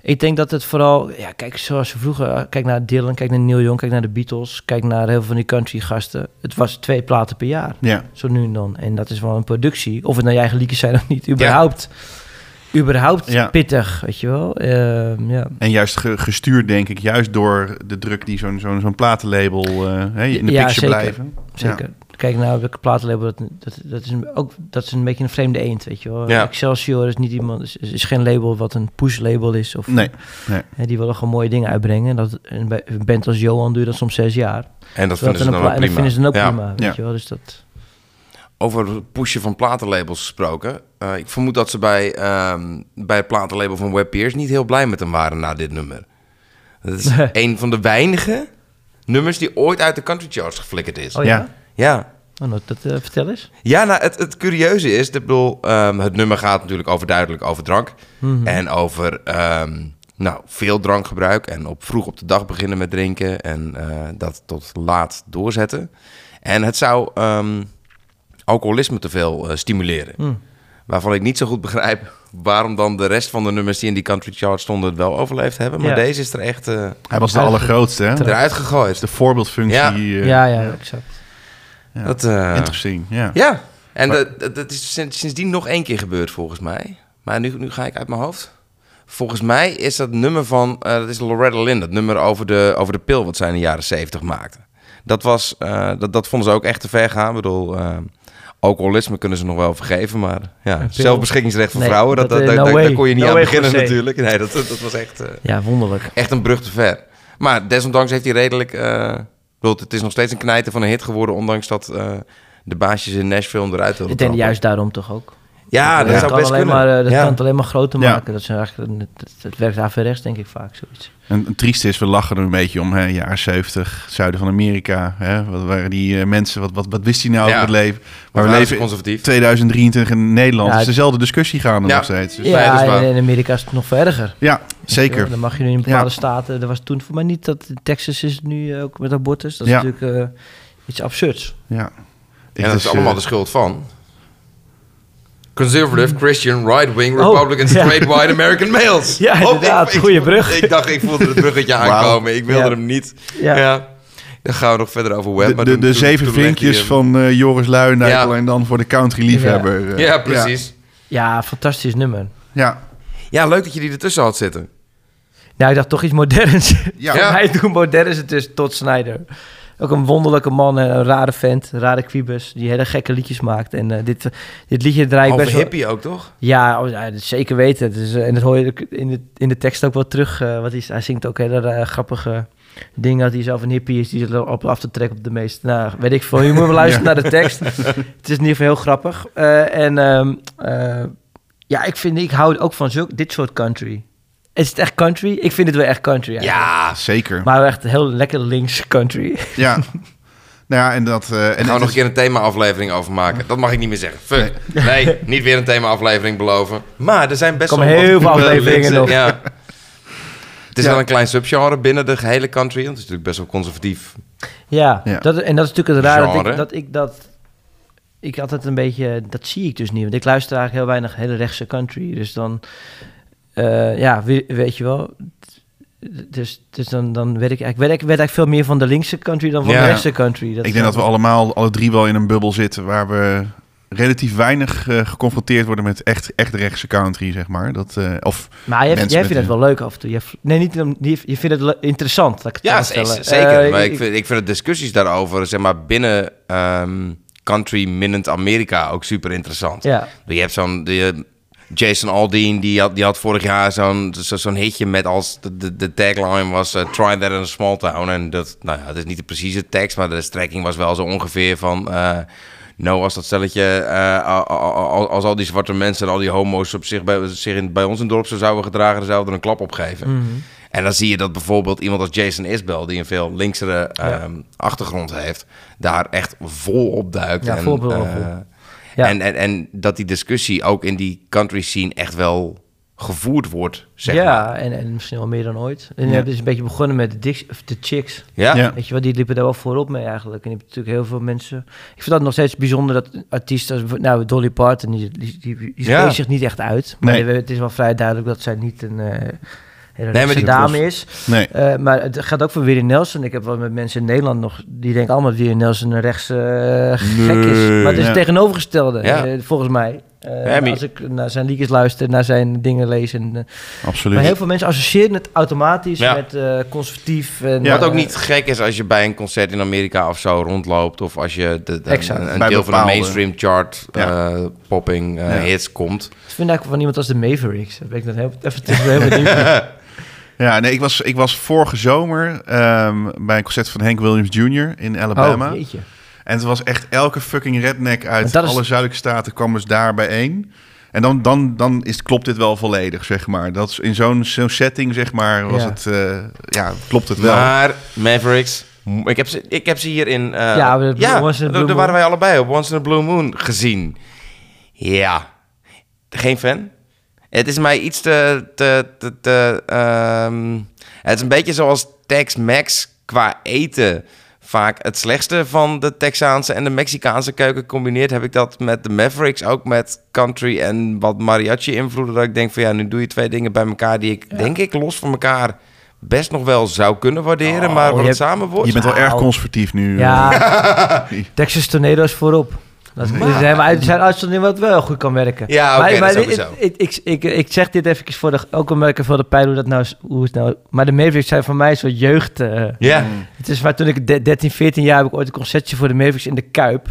ik denk dat het vooral... Ja, kijk, zoals we vroeger... Kijk naar Dylan, kijk naar Neil Young, kijk naar de Beatles. Kijk naar heel veel van die country gasten. Het was twee platen per jaar. ja. Zo nu en dan. En dat is wel een productie. Of het nou je eigen liedjes zijn of niet. Überhaupt, überhaupt Ja. pittig, weet je wel. Ehm, ja. En juist ge- gestuurd, denk ik, juist door de druk die zo'n zo'n zo'n platenlabel eh, hè, in de Ja, picture zeker. blijven. Zeker. Kijk nou, welke platenlabel, dat, dat, dat, is een, ook, dat is een beetje een vreemde eend, weet je wel. Ja. Excelsior is niet iemand, is, is geen label wat een push-label is. Of, Nee, nee. Hè, die willen gewoon mooie dingen uitbrengen. Dat, en bij een band als Johan duurt dat soms zes jaar. En dat Terwijl vinden ze dan ook en dat prima. vinden ze dan ook Ja. prima, weet Ja. je wel. Dus dat... Over het pushen van platenlabels gesproken. Eh, ik vermoed dat ze bij, ehm, bij het platenlabel van Web Pierce niet heel blij met hem waren na dit nummer. Dat is *laughs* een van de weinige nummers die ooit uit de country charts geflikkerd is. Oh ja? Ja. Ja. Oh, nou, dat eh, vertel eens. Ja, nou, het, het curieuze is, ik bedoel, ehm, het nummer gaat natuurlijk overduidelijk over drank. Mhm. En over ehm, nou, veel drankgebruik. En op vroeg op de dag beginnen met drinken. En eh, dat tot laat doorzetten. En het zou ehm, alcoholisme te veel eh, stimuleren. Hmm. Waarvan ik niet zo goed begrijp waarom dan de rest van de nummers die in die country chart stonden het wel overleefd hebben. Maar Ja. deze is er echt eh, Hij was de allergrootste, hè? Eruit is gegooid. de voorbeeldfunctie. Ja. eh, ja, ja, exact. ja. Dat, eh, Interessant, ja. Ja, en Maar- dat, dat, is sinds- sindsdien nog één keer gebeurd volgens mij. Maar nu, nu ga ik uit mijn hoofd. Volgens mij is dat nummer van, eh, dat is Loretta Lynn, dat nummer over de, over de pil wat zij in de jaren zeventig maakte. Dat, was, eh, dat, dat vonden ze ook echt te ver gaan. Ik bedoel, eh, alcoholisme kunnen ze nog wel vergeven, maar ja, zelfbeschikkingsrecht voor Nee, vrouwen, dat, dat, dat, eh, dat- daar kon je niet No aan beginnen natuurlijk. Nee, dat, dat, was echt, eh, Ja, wonderlijk. echt een brug te ver. Maar desondanks heeft hij redelijk... eh, het is nog steeds een knijter van een hit geworden... ondanks dat de baasjes in Nashville eruit wilden Ik denk juist daarom toch ook. Ja, dat dat zou kan best alleen kunnen. Maar, eh, dat ja. kan het alleen maar groter Ja. maken. Dat is eigenlijk, het, werkt averechts, denk ik vaak, zoiets. En het trieste is, we lachen er een beetje om, hè, jaren 70, zuiden van Amerika. Hè, wat waren die eh, mensen, wat, wat, wat wist hij nou Ja. over het leven? Maar we leven in conservatief. 2023 in Nederland. Ja, Het is dezelfde discussie gaande Ja. nog steeds. Dus- dat ja, in Amerika is het nog veel erger. ja, zeker. Dan mag je nu in bepaalde Ja. staten... Er was toen voor mij niet dat... Texas is het nu eh, ook met abortus. Dat is Ja. natuurlijk eh, iets absurds. Ja. Dat dus, is allemaal eh, de schuld van... Conservative, Christian, right-wing, Oh, Republican, ja. straight white American males. *laughs* Ja, Oh, inderdaad. ik- Goeie brug. Ik dacht, ik voelde het bruggetje aankomen. Ik wilde Ja. hem niet. Ja. Ja. Dan gaan we nog verder over web. de, maar de, toen- de toen- zeven toen vinkjes je hem. van eh, Joris Luijendijkel Ja. en dan voor de country liefhebber. eh, Ja, precies. Ja, fantastisch nummer. Ja. Ja, leuk dat je die ertussen had zitten. Nou, ik dacht toch iets moderns. Ja. *laughs* Mij doen moderns het dus tot Snyder. Ook een wonderlijke man en een rare vent, een rare quibus, die hele gekke liedjes maakt. En eh, dit, dit liedje draai ik wel... hippie ook, toch? Ja, oh, ja, zeker weten. Het is, eh, en dat hoor je in de, in de tekst ook wel terug. eh wat hij, hij zingt ook hele grappige dingen. Dat hij zelf een hippie is, die zit op af te trekken op de meeste. Nou, weet ik veel. Je moet maar *laughs* luisteren naar de tekst. Het is in ieder geval heel grappig. En ehm, eh, ja, ik vind, ik hou ook van zulk, dit soort country. Is het echt country? Ik vind het wel echt country. eigenlijk. Ja. Zeker. Maar wel echt heel lekker links country. *laughs* Ja. Nou ja, en dat... eh, en gaan we nog een keer een thema-aflevering over maken. Dat mag ik niet meer zeggen. Fuck. Nee, niet weer een thema-aflevering beloven. Maar er zijn best wel heel veel afleveringen nog. Ja. Het is Ja. wel een klein subgenre binnen de gehele country. Want het is natuurlijk best wel conservatief. Ja, Ja. Dat, en dat is natuurlijk het raar dat ik dat, ik dat... Ik had het een beetje... Dat zie ik dus niet. Want ik luister eigenlijk heel weinig hele rechtse country. Dus dan... eh, ja, we- weet je wel... Dus, dus dan, dan werd ik, ik, werd, ik werd eigenlijk veel meer van de linkse country dan van Ja. de rechtse country. Dat ik denk dat we allemaal, alle drie wel in een bubbel zitten... waar we relatief weinig eh, geconfronteerd worden met echt, echt rechtse country, zeg maar. Dat, eh, of Maar jij, jij vindt het wel leuk af en toe. Je, nee, niet, om- je, je vindt het interessant. Dat ik het Ja, zeker. Maar ik vind, ik vind de discussies daarover, zeg maar, binnen ehm, country minnend Amerika ook super interessant. Ja. Je hebt zo'n... Jason Aldean, die had, die had vorig jaar zo'n zo, zo'n hitje met als... De, de, de tagline was uh, Try that in a small town. En dat, nou ja, dat is niet de precieze tekst, maar de strekking was wel zo ongeveer van... eh, nou, als dat stelletje, eh, als al die zwarte mensen en al die homo's op zich bij, zich in, bij ons in het dorp zo zouden gedragen, dan zouden we er een klap op geven. Mhm. En dan zie je dat bijvoorbeeld iemand als Jason Isbell, die een veel linksere ehm, achtergrond heeft, daar echt vol op duikt. Ja, en, vol op eh, vol. Ja. en, en, en dat die discussie ook in die country scene echt wel gevoerd wordt, zeg ja, maar. en, en misschien wel meer dan ooit. En Ja. je hebt dus een beetje begonnen met de, Dix, of de chicks. Ja? Ja. Weet je wel, die liepen daar wel voorop mee eigenlijk. En je hebt natuurlijk heel veel mensen... Ik vind dat nog steeds bijzonder dat artiesten... als- Nou, Dolly Parton, die, die, die, die Ja. spreekt zich niet echt uit. Maar Nee. het is wel vrij duidelijk dat zij niet een... eh hele maar rechtse die dame is. nee. Eh, maar het gaat ook voor Willie Nelson. Ik heb wel met mensen in Nederland nog... Die denken allemaal dat Willie Nelson een rechtse eh, gek is. Nee. Maar het is Ja. het tegenovergestelde, Ja. eh, volgens mij. Eh, maar- als ik naar zijn liedjes luister, naar zijn dingen lees. En, Absoluut. maar heel veel mensen associëren het automatisch Ja. met eh, conservatief. En, Ja. Wat ook niet gek is als je bij een concert in Amerika of zo rondloopt. Of als je de, een, deel van de mainstream chart Ja. eh, popping Ja. hits komt. Ik vind eigenlijk van iemand als de Mavericks. Daar ben ik dan heel, even tussen heel benieuwd. *laughs* Ja, nee, ik was, ik was vorige zomer ehm, bij een concert van Hank Williams Jr. in Alabama. Oh, en het was echt elke fucking redneck uit is- alle zuidelijke staten kwam dus daar bijeen. En dan, dan, dan is, klopt dit wel volledig, zeg maar. Dat is in zo'n zo'n setting, zeg maar, was Ja. het... eh, ja, klopt het wel. Maar Mavericks, ik heb ze, ik heb ze hier in... eh, Ja, de- ja Once in a daar- Blue daar waren wij allebei op Once in a Blue Moon gezien. Ja, geen fan. Het is mij iets te... te, te, te, ehm, het is een beetje zoals Tex-Mex qua eten vaak het slechtste van de Texaanse en de Mexicaanse keuken combineert. Heb ik dat met de Mavericks, ook met country en wat mariachi invloeden. Dat ik denk van ja, nu doe je twee dingen bij elkaar die ik denk ik los van elkaar best nog wel zou kunnen waarderen. Oh, maar je wat het hebt- samen wordt... Je bent wel erg conservatief nu. eh. Ja, *laughs* Texas Tornado's voorop. Dat is zijn, uit- zijn uitzondering wat wel goed kan werken. Ja, oké, maar, dat maar is dit- sowieso. ik, ik, ik, ik zeg dit even voor de, ook om ik voor de pijl hoe dat nou, is- hoe het nou... Maar de Mavericks zijn voor mij een soort jeugd... eh, Ja, Het is waar toen ik de- 13, 14 jaar heb ik ooit een concertje voor de Mavericks in de Kuip.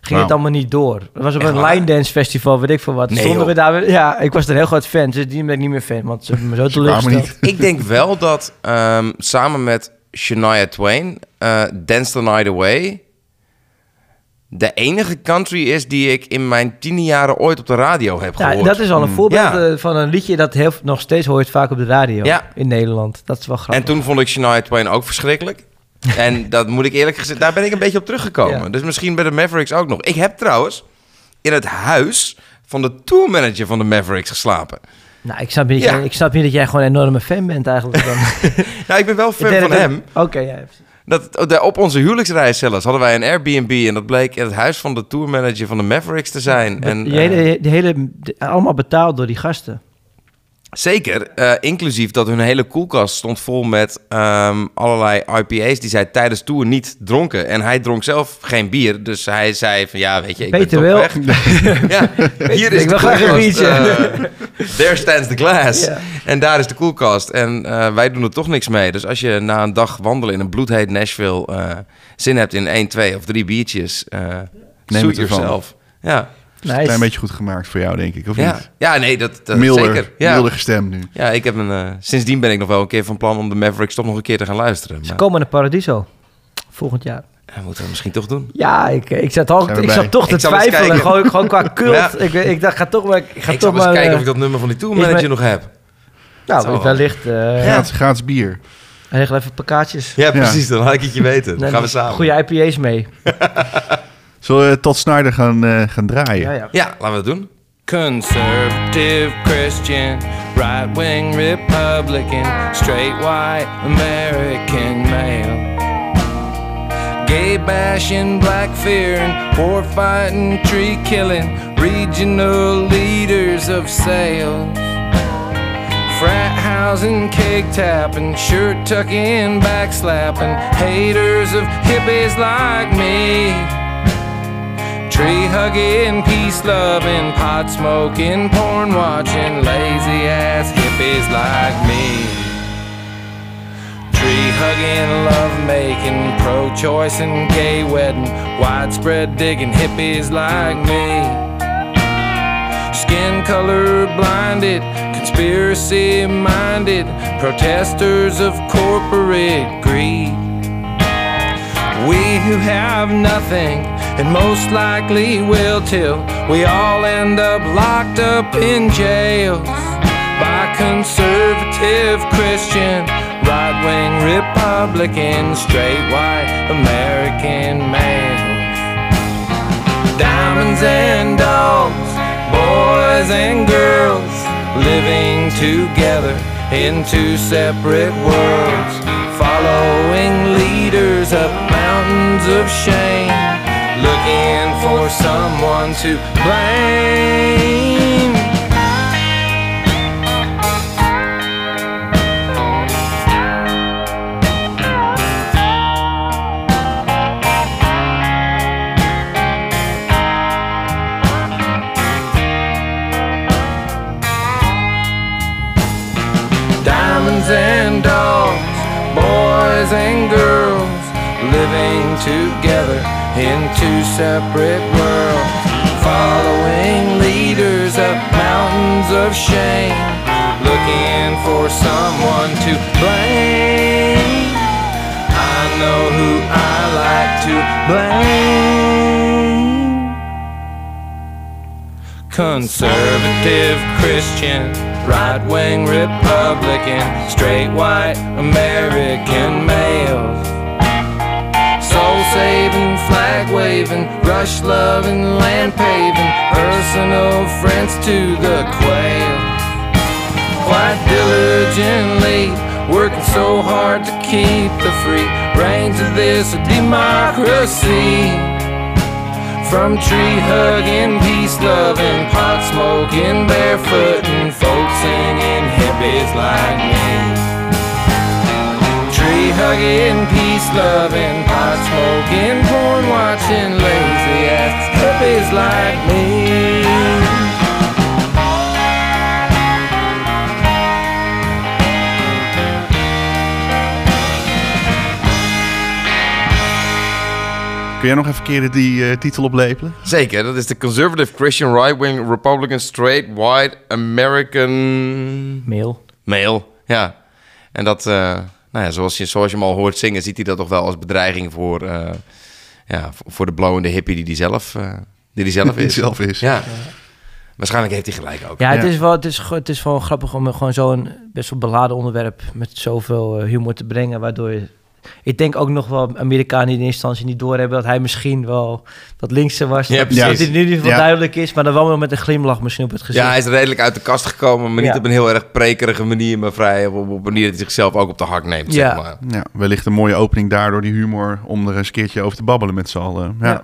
Ging het allemaal niet door. Het was op Echt een waar? line dance festival, weet ik veel wat. Nee, Stonden we daar, ja, ik was er een heel groot fan. Dus die ben ik niet meer fan, want ze hebben me zo teleurgesteld. niet. ik denk wel dat ehm, samen met Shania Twain, eh Dance the Night Away, de enige country is die ik in mijn tiende jaren ooit op de radio heb Ja, gehoord. dat is al een voorbeeld Ja. eh, van een liedje dat heel, nog steeds hoort vaak op de radio Ja. in Nederland. Dat is wel grappig. En toen vond ik Shania Twain ook verschrikkelijk. *laughs* en dat moet ik eerlijk gezegd, daar ben ik een beetje op teruggekomen. Ja. Dus misschien bij de Mavericks ook nog. Ik heb trouwens in het huis van de tourmanager van de Mavericks geslapen. Nou, ik snap, niet, Ja. ik snap niet dat jij gewoon een enorme fan bent eigenlijk. *laughs* Dan. Nou, ik ben wel fan van hem. Oké, ja. Dat, de- op onze huwelijksreis zelfs hadden wij een Airbnb... en dat bleek het huis van de tourmanager van de Mavericks te zijn. En, Die hele, eh, die hele, allemaal betaald door die gasten. Zeker, eh, inclusief dat hun hele koelkast stond vol met ehm, allerlei IPA's... die zij tijdens tour niet dronken. En hij dronk zelf geen bier, dus hij zei van... ja, weet je, ik Peter ben toch weg. *laughs* ja, hier is Ik de wil graag een koelkast. biertje. eh, there stands the glass. Ja. En daar is de koelkast. En eh, wij doen er toch niks mee. Dus als je na een dag wandelen in een bloedheet Nashville... eh, zin hebt in één, twee of drie biertjes... eh Neem suit het ervan. yourself. Nice. Een klein beetje goed gemaakt voor jou, denk ik, of Ja. niet? ja, nee, dat, dat milder, zeker. Ja. milder gestemd nu. ja, ik heb een... eh, sindsdien ben ik nog wel een keer van plan om de Mavericks toch nog een keer te gaan luisteren. Ze Maar komen naar Paradiso. Volgend jaar. dat moeten we misschien toch doen. Ja, ik, ik, zat, al, ik zat toch te twijfelen. Gewoon, gewoon qua *laughs* cult. Ja. Ik, ik dacht, ga toch maar... Ik ga Ik toch zal eens maar, kijken eh, of ik dat nummer van die tourmanager is nog heb. Nou, wellicht... eh, Gratis, gratis bier. Regel even kaartjes. Ja, precies. Dan laat ik het je weten. Dan gaan we samen. Goede IPA's mee. *laughs* Zullen we tot Snyder gaan, eh, gaan draaien? Ja, ja. Ja, laten we het doen. Conservative Christian, right wing Republican, straight white American male. Gay bashing, black fearing, war fighting, tree killing, regional leaders of sales. Frat housing, cake tapping, shirt tucking, backslapping, haters of hippies like me. Tree hugging, peace loving, pot smoking, porn watching, lazy ass hippies like me. Tree hugging, love making, pro choice and gay wedding, widespread digging hippies like me. Skin color blinded, conspiracy minded, protesters of corporate greed. We who have nothing and most likely will till we all end up locked up in jails by conservative Christian, right wing Republican, straight white American males. Diamonds and dogs, boys and girls living together in two separate worlds, following leaders up mountains of shame, looking for someone to blame. Diamonds and dogs, boys and girls living together in two separate worlds, following leaders up mountains of shame, looking for someone to blame. I know who I like to blame. Conservative Christian, right wing Republican, straight white American males. Saving, flag waving, rush loving, land paving, personal friends to the quail. Quite diligently, working so hard to keep the free reins of this democracy. From tree hugging, peace loving, pot smoking, barefooting, folk singing hippies like me. Tree hugging, peace loving, pot smoking, porn watching, lazy ass hippies like me. Kun jij nog even keren die eh, titel oplepelen? Zeker, dat is de Conservative Christian Right-Wing Republican Straight White American Mail. Male. Ja, en dat, eh, nou ja, zoals je, zoals je hem al hoort zingen, ziet hij dat toch wel als bedreiging voor, eh, ja, voor- de blowende hippie die hij zelf, eh, die die zelf *laughs* Die is. zelf is. Ja. Waarschijnlijk heeft hij gelijk ook. Ja, het, Ja. Is wel, het, is, het is wel grappig om gewoon zo'n best wel beladen onderwerp met zoveel eh, humor te brengen, waardoor je... Ik denk ook nog wel Amerikanen die in eerste instantie niet doorhebben dat hij misschien wel wat linkser was. Ja, dat, precies. dat het in ieder geval Ja. duidelijk is, maar dan wel met een glimlach misschien op het gezicht. Ja, hij is redelijk uit de kast gekomen, maar niet Ja. op een heel erg prekerige manier, maar vrij op, een manier dat hij zichzelf ook op de hak neemt, Ja. zeg maar. Ja, wellicht een mooie opening daardoor die humor om er eens een keertje over te babbelen met z'n allen. Ja. Ja.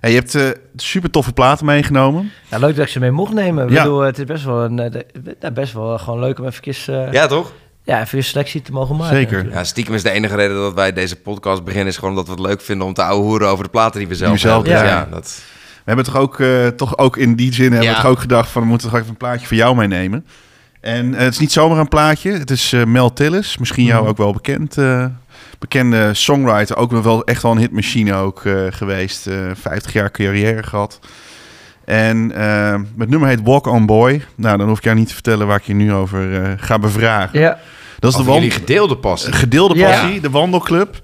Hey, je hebt eh, super toffe platen meegenomen. Ja, leuk dat ik ze mee mocht nemen. Ik Ja. bedoel, het is best wel, een, eh, de- ja, best wel gewoon leuk om even, eh Ja, toch? Ja, even een selectie te mogen maken. Zeker. natuurlijk. Ja, stiekem is de enige reden dat wij deze podcast beginnen, is gewoon omdat we het leuk vinden om te ouwehoeren over de platen die we zelf, we zelf hebben. Ja, dat... We hebben toch ook, eh, toch ook in die zin hebben we toch ook gedacht van we moeten toch even een plaatje voor jou meenemen. En eh, het is niet zomaar een plaatje. Het is eh, Mel Tillis, misschien jou Mhm. ook wel bekend. eh, bekende songwriter, ook nog wel echt wel een hitmachine ook eh, geweest. eh 50 jaar carrière gehad. En eh, het nummer heet Walk On Boy. Nou, dan hoef ik jou niet te vertellen waar ik je nu over eh, ga bevragen. Ja, Dat is de Over wan- jullie gedeelde passie. gedeelde Ja. passie, de wandelclub.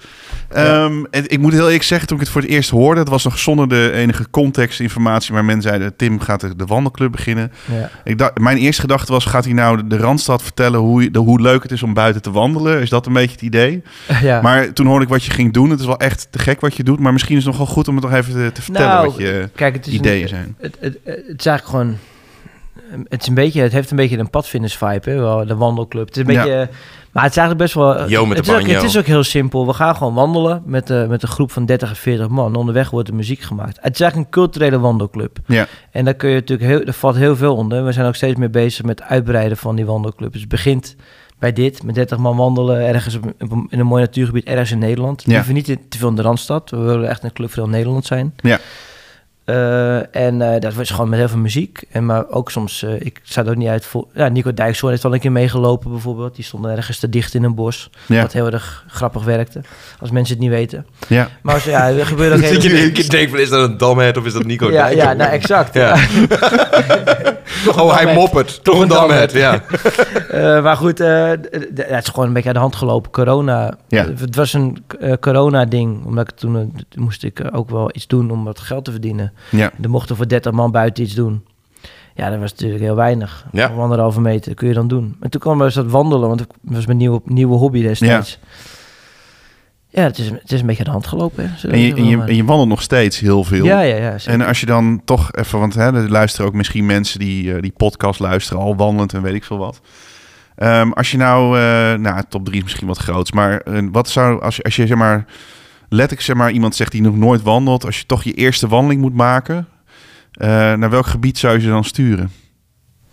Ehm, ik moet heel eerlijk zeggen, toen ik het voor het eerst hoorde, het was nog zonder de enige contextinformatie, maar men zeiden, Tim gaat de, de wandelclub beginnen. Ja. Ik dacht, mijn eerste gedachte was, gaat hij nou de, Randstad vertellen hoe, de, hoe leuk het is om buiten te wandelen? Is dat een beetje het idee? *laughs* ja. Maar toen hoorde ik wat je ging doen. Het is wel echt te gek wat je doet, maar misschien is het nog wel goed om het nog even te, te vertellen Nou, wat je Kijk, het is ideeën een, zijn. Het, het, het is eigenlijk gewoon... Het, is een beetje, het heeft een beetje een padvinders vibe, hè? De wandelclub. Het is een Ja. beetje... Maar het is eigenlijk best wel... Met het, de is ook, het is ook heel simpel. We gaan gewoon wandelen met, eh, met een groep van 30 of 40 man. Onderweg wordt er muziek gemaakt. Het is eigenlijk een culturele wandelclub. Ja, En daar kun je natuurlijk heel, er valt heel veel onder. We zijn ook steeds meer bezig met het uitbreiden van die wandelclub. Dus het begint bij dit, met 30 man wandelen ergens op, in een mooi natuurgebied, ergens in Nederland. Ja. Liever niet te veel in de Randstad. We willen echt een club voor heel Nederland zijn. ja. Eh, en eh, dat was gewoon met heel veel muziek. En maar ook soms, eh, ik er ook niet uit voor. Ja, Nico Dijkshoorn heeft al een keer meegelopen bijvoorbeeld. Die stond ergens te dicht in een bos. Ja. Wat heel erg grappig werkte. Als mensen het niet weten. ja. Maar als, ja, er gebeurt ook *laughs* Dat je hele... een keer denkt van, is dat een damhead of is dat Nico *laughs* Ja, Dijk? ja, nou exact. Ja. *laughs* oh, hij moppert. Toch een damhead, ja. Eh, maar goed, eh, het is gewoon een beetje aan de hand gelopen. Corona. Ja. Het was een eh, corona-ding. Omdat ik toen moest ik ook wel iets doen om wat geld te verdienen. Ja. Er mochten voor 30 man buiten iets doen. Ja, dat was natuurlijk heel weinig. Ja. Om anderhalve meter kun je dan doen. En toen kwam eens dat wandelen, want het was mijn nieuwe, nieuwe hobby destijds. Ja, het, is, het is een beetje aan de hand gelopen. Hè, En we je, en, je, en je wandelt nog steeds heel veel. Ja, ja, ja. zeker. En als je dan toch even, want hè, er luisteren ook misschien mensen die eh, die podcast luisteren, al wandelend en weet ik veel wat. Ehm, als je nou, eh, nou, top 3 is misschien wat groots, maar eh, wat zou, als als je zeg maar, letterlijk zeg maar, iemand zegt die nog nooit wandelt, als je toch je eerste wandeling moet maken, eh, naar welk gebied zou je ze dan sturen?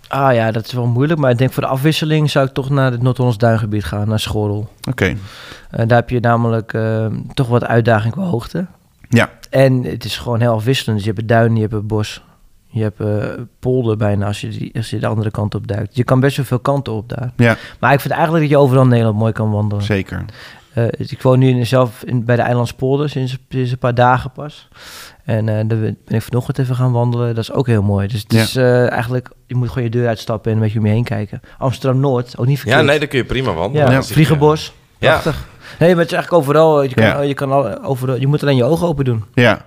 Ah ja, dat is wel moeilijk. Maar ik denk voor de afwisseling zou ik toch naar het Noord-Hollands Duingebied gaan, naar Schorrel. Oké, Eh, daar heb je namelijk eh, toch wat uitdaging qua hoogte. ja, En het is gewoon heel afwisselend. Dus je hebt het duin, je hebt het bos. Je hebt polder bijna als je, die, als je de andere kant op duikt. Je kan best wel veel kanten op daar. ja, Maar ik vind eigenlijk dat je overal in Nederland mooi kan wandelen. zeker. Eh, ik woon nu in, zelf in, bij de Eilandspolder sinds, sinds een paar dagen pas. En eh, daar ben ik vanochtend even gaan wandelen. Dat is ook heel mooi. Dus het Ja. is eh, eigenlijk, je moet gewoon je deur uitstappen en een beetje om je heen kijken. Amsterdam-Noord, ook niet verkeerd. Ja, nee, dan kun je prima wandelen. Ja, Vliegenbos, Ja. prachtig. Nee, maar het is eigenlijk overal. Je kan, Ja. je kan al, overal, je moet alleen je ogen open doen. Ja.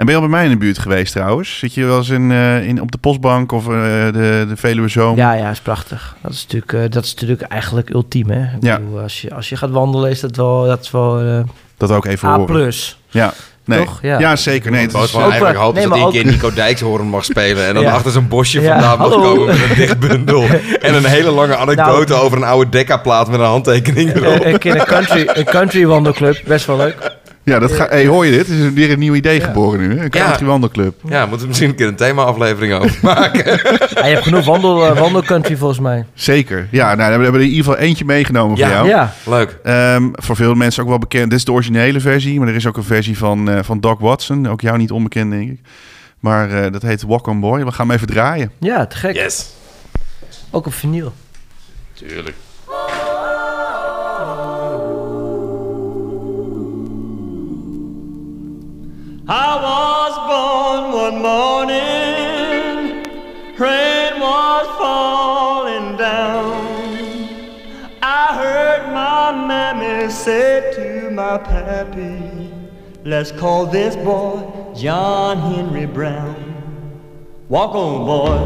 En ben je al bij mij in de buurt geweest trouwens? Zit je wel eens in, eh, in, op de postbank of eh, de, de Veluwe Zoom? Ja, ja, is prachtig. Dat is natuurlijk, eh, dat is natuurlijk eigenlijk ultiem, hè? Ik Ja. bedoel, als, je, als je gaat wandelen, is dat wel, dat is wel eh, Dat ook even A+. horen. Ja. Nee. Toch? Ja. Ja. zeker. Nee, het eigenlijk wel- hopen nee, dat maar een ook- keer Nico Dijkshoorn mag spelen... en dan *laughs* Ja. achter zo'n bosje Ja, vandaan mag hallo. komen met een dichtbundel. *laughs* en een hele lange anekdote Nou. over een oude Decca-plaat met een handtekening erop. Een keer een country, een country wandelclub, best wel leuk. Ja, dat ga, hey, hoor je dit? Er is weer een nieuw idee Ja. geboren nu. Hè? Een Ja. country wandelclub. Ja, moeten we misschien een keer een thema-aflevering over *laughs* maken. Ja, je hebt genoeg wandel, eh, wandelcountry volgens mij. Zeker. Ja, nou, we hebben er in ieder geval eentje meegenomen voor jou. Ja, Leuk. Ehm, voor veel mensen ook wel bekend. Dit is de originele versie, maar er is ook een versie van, eh, van Doc Watson. Ook jou niet onbekend, denk ik. Maar eh, dat heet Walk on Boy. We gaan hem even draaien. ja, te gek. Yes. Ook op vinyl. Tuurlijk. I was born one morning, rain was falling down. I heard my mammy say to my pappy, let's call this boy John Henry Brown. Walk on, boy.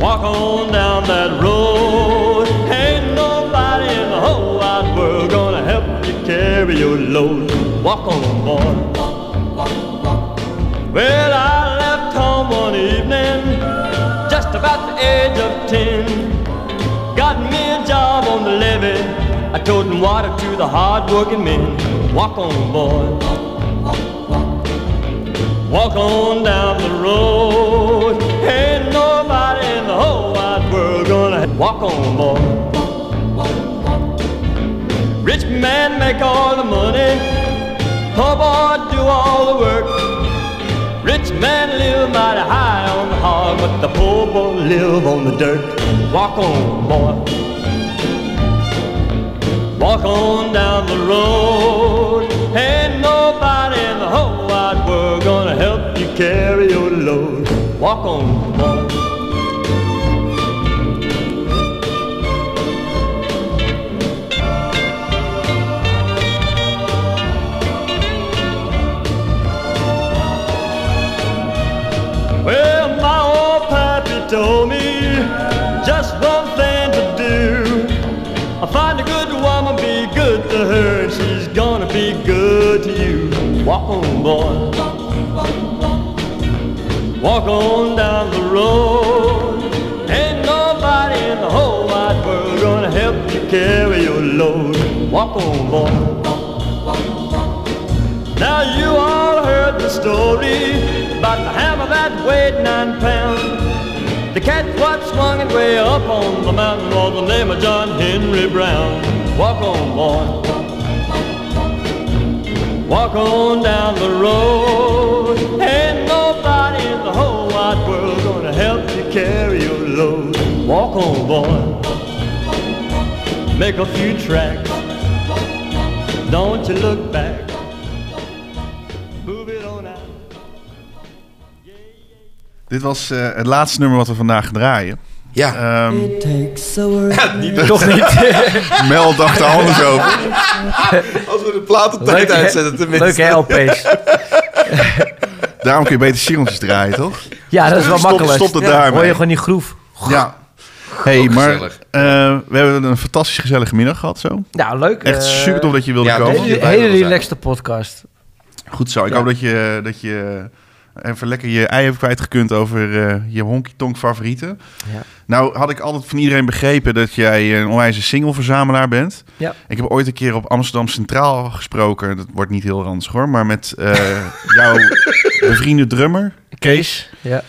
Walk on down that road. Ain't world gonna help you carry your load. Walk on, boy. Well, I left home one evening, just about the age of ten. Got me a job on the levee. I toting water to the hard-working men. Walk on, boy. Walk on down the road. Ain't nobody in the whole wide world gonna walk on, boy. Make all the money. Poor boy do all the work. Rich man live mighty high on the hog, but the poor boy live on the dirt. Walk on, boy. Walk on down the road. Ain't nobody in the whole wide world gonna help you carry your load. Walk on, boy. Walk on, boy. Walk on down the road. Ain't nobody in the whole wide world gonna help you carry your load. Walk on, boy. Now you all heard the story about the hammer that weighed nine pounds. The cat what swung it way up on the mountain was the name of John Henry Brown. Walk on, boy. Walk on down the road. Ain't nobody in the whole wide world gonna help you carry your load. Walk on, boy. Make a few tracks. Don't you look back. Move it on out. Dit was eh, het laatste nummer wat we vandaag draaien. Ja. Ehm, *laughs* niet, Toch niet. *laughs* Mel dacht er anders over. *laughs* We de platentijd uitzetten tenminste. Leuk hè, LP's. *laughs* Daarom kun je beter singeltjes draaien, toch? Ja, dat is wel Stop- makkelijk. stop het Ja, daarmee. Hoor je gewoon die groef. Ja. Hey, Ook maar eh, we hebben een fantastisch gezellige middag gehad zo. Nou, leuk. Echt eh, super tof dat je wilde ja, komen. Hele, hele relaxte podcast. Goed zo. Ik Ja. hoop dat je, dat je even lekker je ei hebt kwijtgekund over eh, je honky-tonk favorieten. Ja. Nou had ik altijd van iedereen begrepen dat jij een onwijze single-verzamelaar bent. Ja. Ik heb ooit een keer op Amsterdam Centraal gesproken. Dat wordt niet heel ranzig hoor. Maar met eh, jouw *laughs* bevriende drummer, Kees. Ja.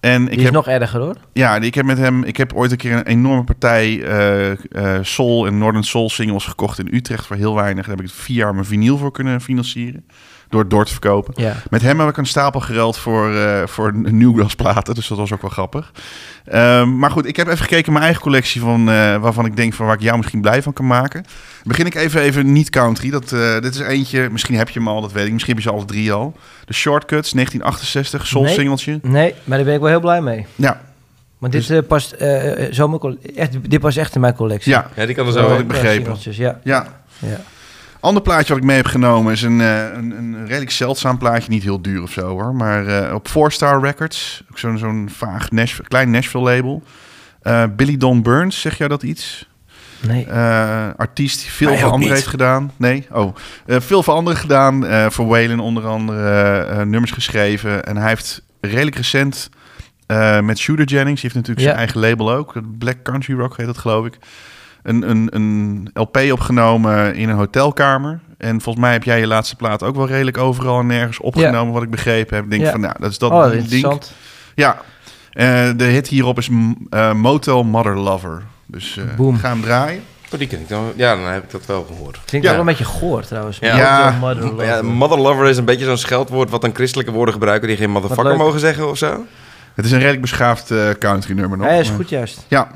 En Die ik is heb, nog erger hoor. ja, ik heb met hem. Ik heb ooit een keer een enorme partij eh, soul en Northern Soul singles gekocht in Utrecht voor heel weinig. Daar heb ik vier jaar mijn vinyl voor kunnen financieren. Door het door te verkopen. Ja. Met hem heb ik een stapel geruild voor, eh voor Newgrass platen. Dus dat was ook wel grappig. Ehm, maar goed, ik heb even gekeken naar mijn eigen collectie van, eh, waarvan ik denk van waar ik jou misschien blij van kan maken. Begin ik even, even niet country. Dat, eh, dit is eentje, misschien heb je hem al, dat weet ik. Misschien heb je ze alle drie al. De Shortcuts, 1968, soul Nee. singeltje. Nee, maar daar ben ik wel heel blij mee. Ja, Maar dit eh, past eh, zo echt, dit past echt in mijn collectie. ja, Ja, die kan er Zo had in. ik begrepen. Ja, ja. ja. Ander plaatje wat ik mee heb genomen is een, eh, een, een redelijk zeldzaam plaatje. Niet heel duur of zo hoor. Maar eh, op Four Star Records. Ook zo'n zo'n vaag Nashville, klein Nashville label. Eh, Billy Don Burns, zeg jij dat iets? Nee. Artiest die veel voor anderen heeft gedaan. Nee? Oh. Veel voor anderen gedaan. Voor Waylon onder andere nummers geschreven. En hij heeft redelijk recent met Shooter Jennings... die heeft natuurlijk Ja. zijn eigen label ook. Black Country Rock heet dat geloof ik. Een, een, een LP opgenomen in een hotelkamer. En volgens mij heb jij je laatste plaat ook wel redelijk overal en nergens opgenomen... wat ik begrepen heb. Ik denk Ja. van, nou, dat is dat oh, ding. interessant. Ja. Eh, de hit hierop is eh, Motel Mother Lover. Dus eh Boom. ga hem draaien. Oh, die ken ik dan. Ja, dan heb ik dat wel gehoord. Klinkt Ja. wel een beetje goor trouwens. Ja. Ja. Mother Lover. Ja, mother lover is een beetje zo'n scheldwoord wat dan christelijke woorden gebruiken die geen motherfucker mogen zeggen of zo. Het is een redelijk beschaafd eh, country nummer nog. Hij is goed juist. Ja.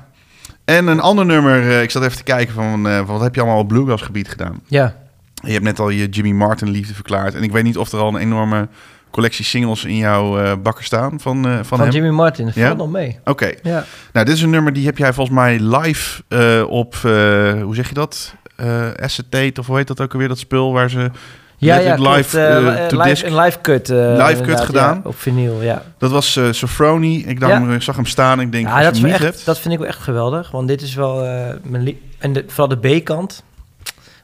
En een ander nummer, eh, ik zat even te kijken van, eh, van wat heb je allemaal op bluegrass gebied gedaan. Ja. Je hebt net al je Jimmy Martin liefde verklaard. En ik weet niet of er al een enorme collectie singles in jouw eh, bakken staan van, van, Van hem. Jimmy Martin. Dat Ja? nog mee. Oké. Ja. Nou, dit is een nummer die heb jij volgens mij live op, hoe zeg je dat? Eh acetate of hoe heet dat ook alweer, dat spul waar ze... Ja, ja, live, live, eh, to disc. een live cut. eh, Live cut gedaan. ja, op vinyl, ja. Dat was Sofroni. Ik, ik zag hem staan ik denk, Ja, als je dat, is hem niet echt, hebt... dat vind ik wel echt geweldig. Want dit is wel mijn En de, vooral de B-kant.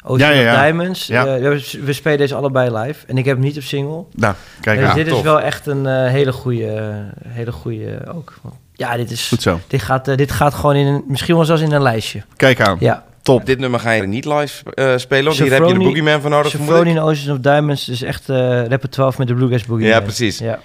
Ocean Ja, ja, ja. of Diamonds. Ja. we, we spelen deze allebei live. En ik heb hem niet op single. Nou, kijk dus aan. dit is wel echt een hele goede, hele goede ook. Ja, dit is... Goed zo. Dit gaat, dit gaat gewoon in een... Misschien wel zelfs in een lijstje. Kijk aan. Ja. Top. Dit nummer ga je niet live eh, spelen, want hier heb je de Boogeyman voor nodig. Symphony in Ocean of Diamonds is echt eh rapper 12 met de Bluegrass Boogie. Ja, precies. Ja.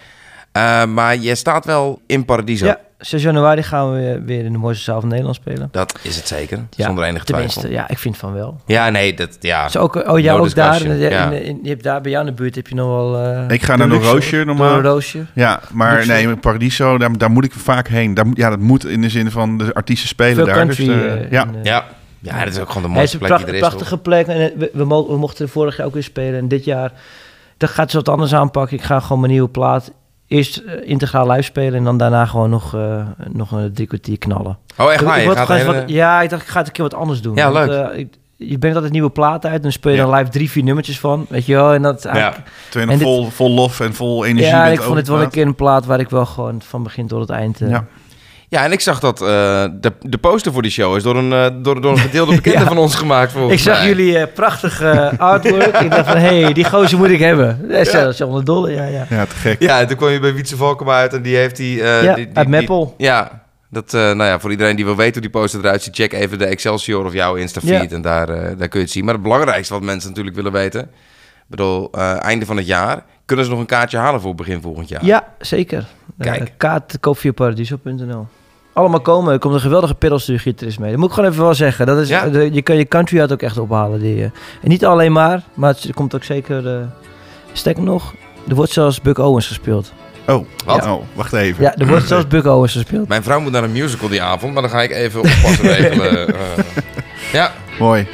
Eh, maar je staat wel in Paradiso. ja, 6 januari gaan we weer- in de mooiste zaal van Nederland spelen. Dat is het zeker, Ja, zonder enige twijfel. Tenminste, ja, ik vind van wel. Ja, nee, dat, ja. Is ook, oh ja, No ook daar. In, ja. in, in- je hebt daar bij jou in de buurt heb je nog wel... eh, Ik ga naar de luxe- Roosje normaal. de Roosje. Ja, maar Luxe. nee, Paradiso, daar, daar moet ik vaak heen. Daar, ja, dat moet in de zin van de artiesten spelen Veel daar. country. dus, eh, eh, ja. ja. Ja, dat is ook gewoon de mooiste een plek pracht- die er is. prachtige plek. En eh, we, we, mo- we mochten er vorig jaar ook weer spelen. En dit jaar dat gaat ze wat anders aanpakken. Ik ga gewoon mijn nieuwe plaat eerst eh, integraal live spelen. En dan daarna gewoon nog, eh, nog een drie kwartier knallen. Oh, echt Ik- waar? ik wil gaat hele- wat- ja, ik dacht, ik ga het een keer wat anders doen. Ja, Want, leuk. eh, ik, je brengt altijd nieuwe platen uit. Dan speel je Ja. dan live drie, vier nummertjes van. Weet je wel? En dat is eigenlijk... Terwijl je En nog dit- vol, vol lof en vol energie Ja, ik vond het wel een keer een plaat waar ik wel gewoon van begin tot het eind... Ja. Ja, en ik zag dat eh, de, de poster voor die show is door een, eh, door, door een gedeelde *laughs* bekende Ja. van ons gemaakt. Volgens Ik zag mij. jullie eh, prachtige artwork. ik dacht van, hé, hey, die gozer moet ik hebben. Dat is ja. Dolle, ja, ja. Ja, te gek. Ja, en toen kwam je bij Wietse Valkema uit en die heeft die... eh, Ja, die, die- uit die- Meppel. ja, dat, eh, nou ja, voor iedereen die wil weten hoe die poster eruit ziet, check even de Excelsior of jouw Insta-feed Ja. en daar, daar kun je het zien. Maar het belangrijkste wat mensen natuurlijk willen weten, ik bedoel, eh, einde van het jaar, kunnen ze nog een kaartje halen voor begin volgend jaar? Ja, zeker. Kijk. Uh, kaart koop via paradiso.nl. Allemaal komen. Er komt een geweldige pedalstuurgitarist mee. Dat moet ik gewoon even wel zeggen. Dat is, Ja. de- je kan je country uit ook echt ophalen. Die, eh, en niet alleen maar, maar het komt ook zeker... eh sterker nog, er wordt zelfs Buck Owens gespeeld. Oh, Wat? oh, wacht even. Ja, er wordt zelfs *laughs* Buck Owens gespeeld. Mijn vrouw moet naar een musical die avond, maar dan ga ik even oppassen regelen. *laughs* eh. ja, Mooi.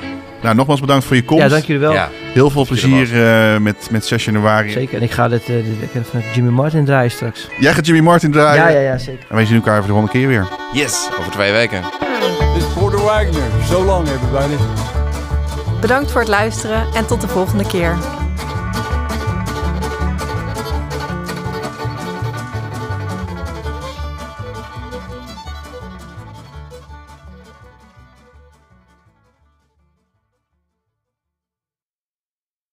Nou, nogmaals bedankt voor je komst. Ja, dank jullie wel. ja. Heel veel er plezier eh, met, met 6 januari. Zeker. En ik ga dit, eh, dit ik ga even Jimmy Martin draaien straks. Jij gaat Jimmy Martin draaien. Ja, ja, ja, zeker. En wij zien elkaar voor de volgende keer weer. Yes, over twee weken. This is Porter Wagner. So long, everybody. Bedankt voor het luisteren en tot de volgende keer.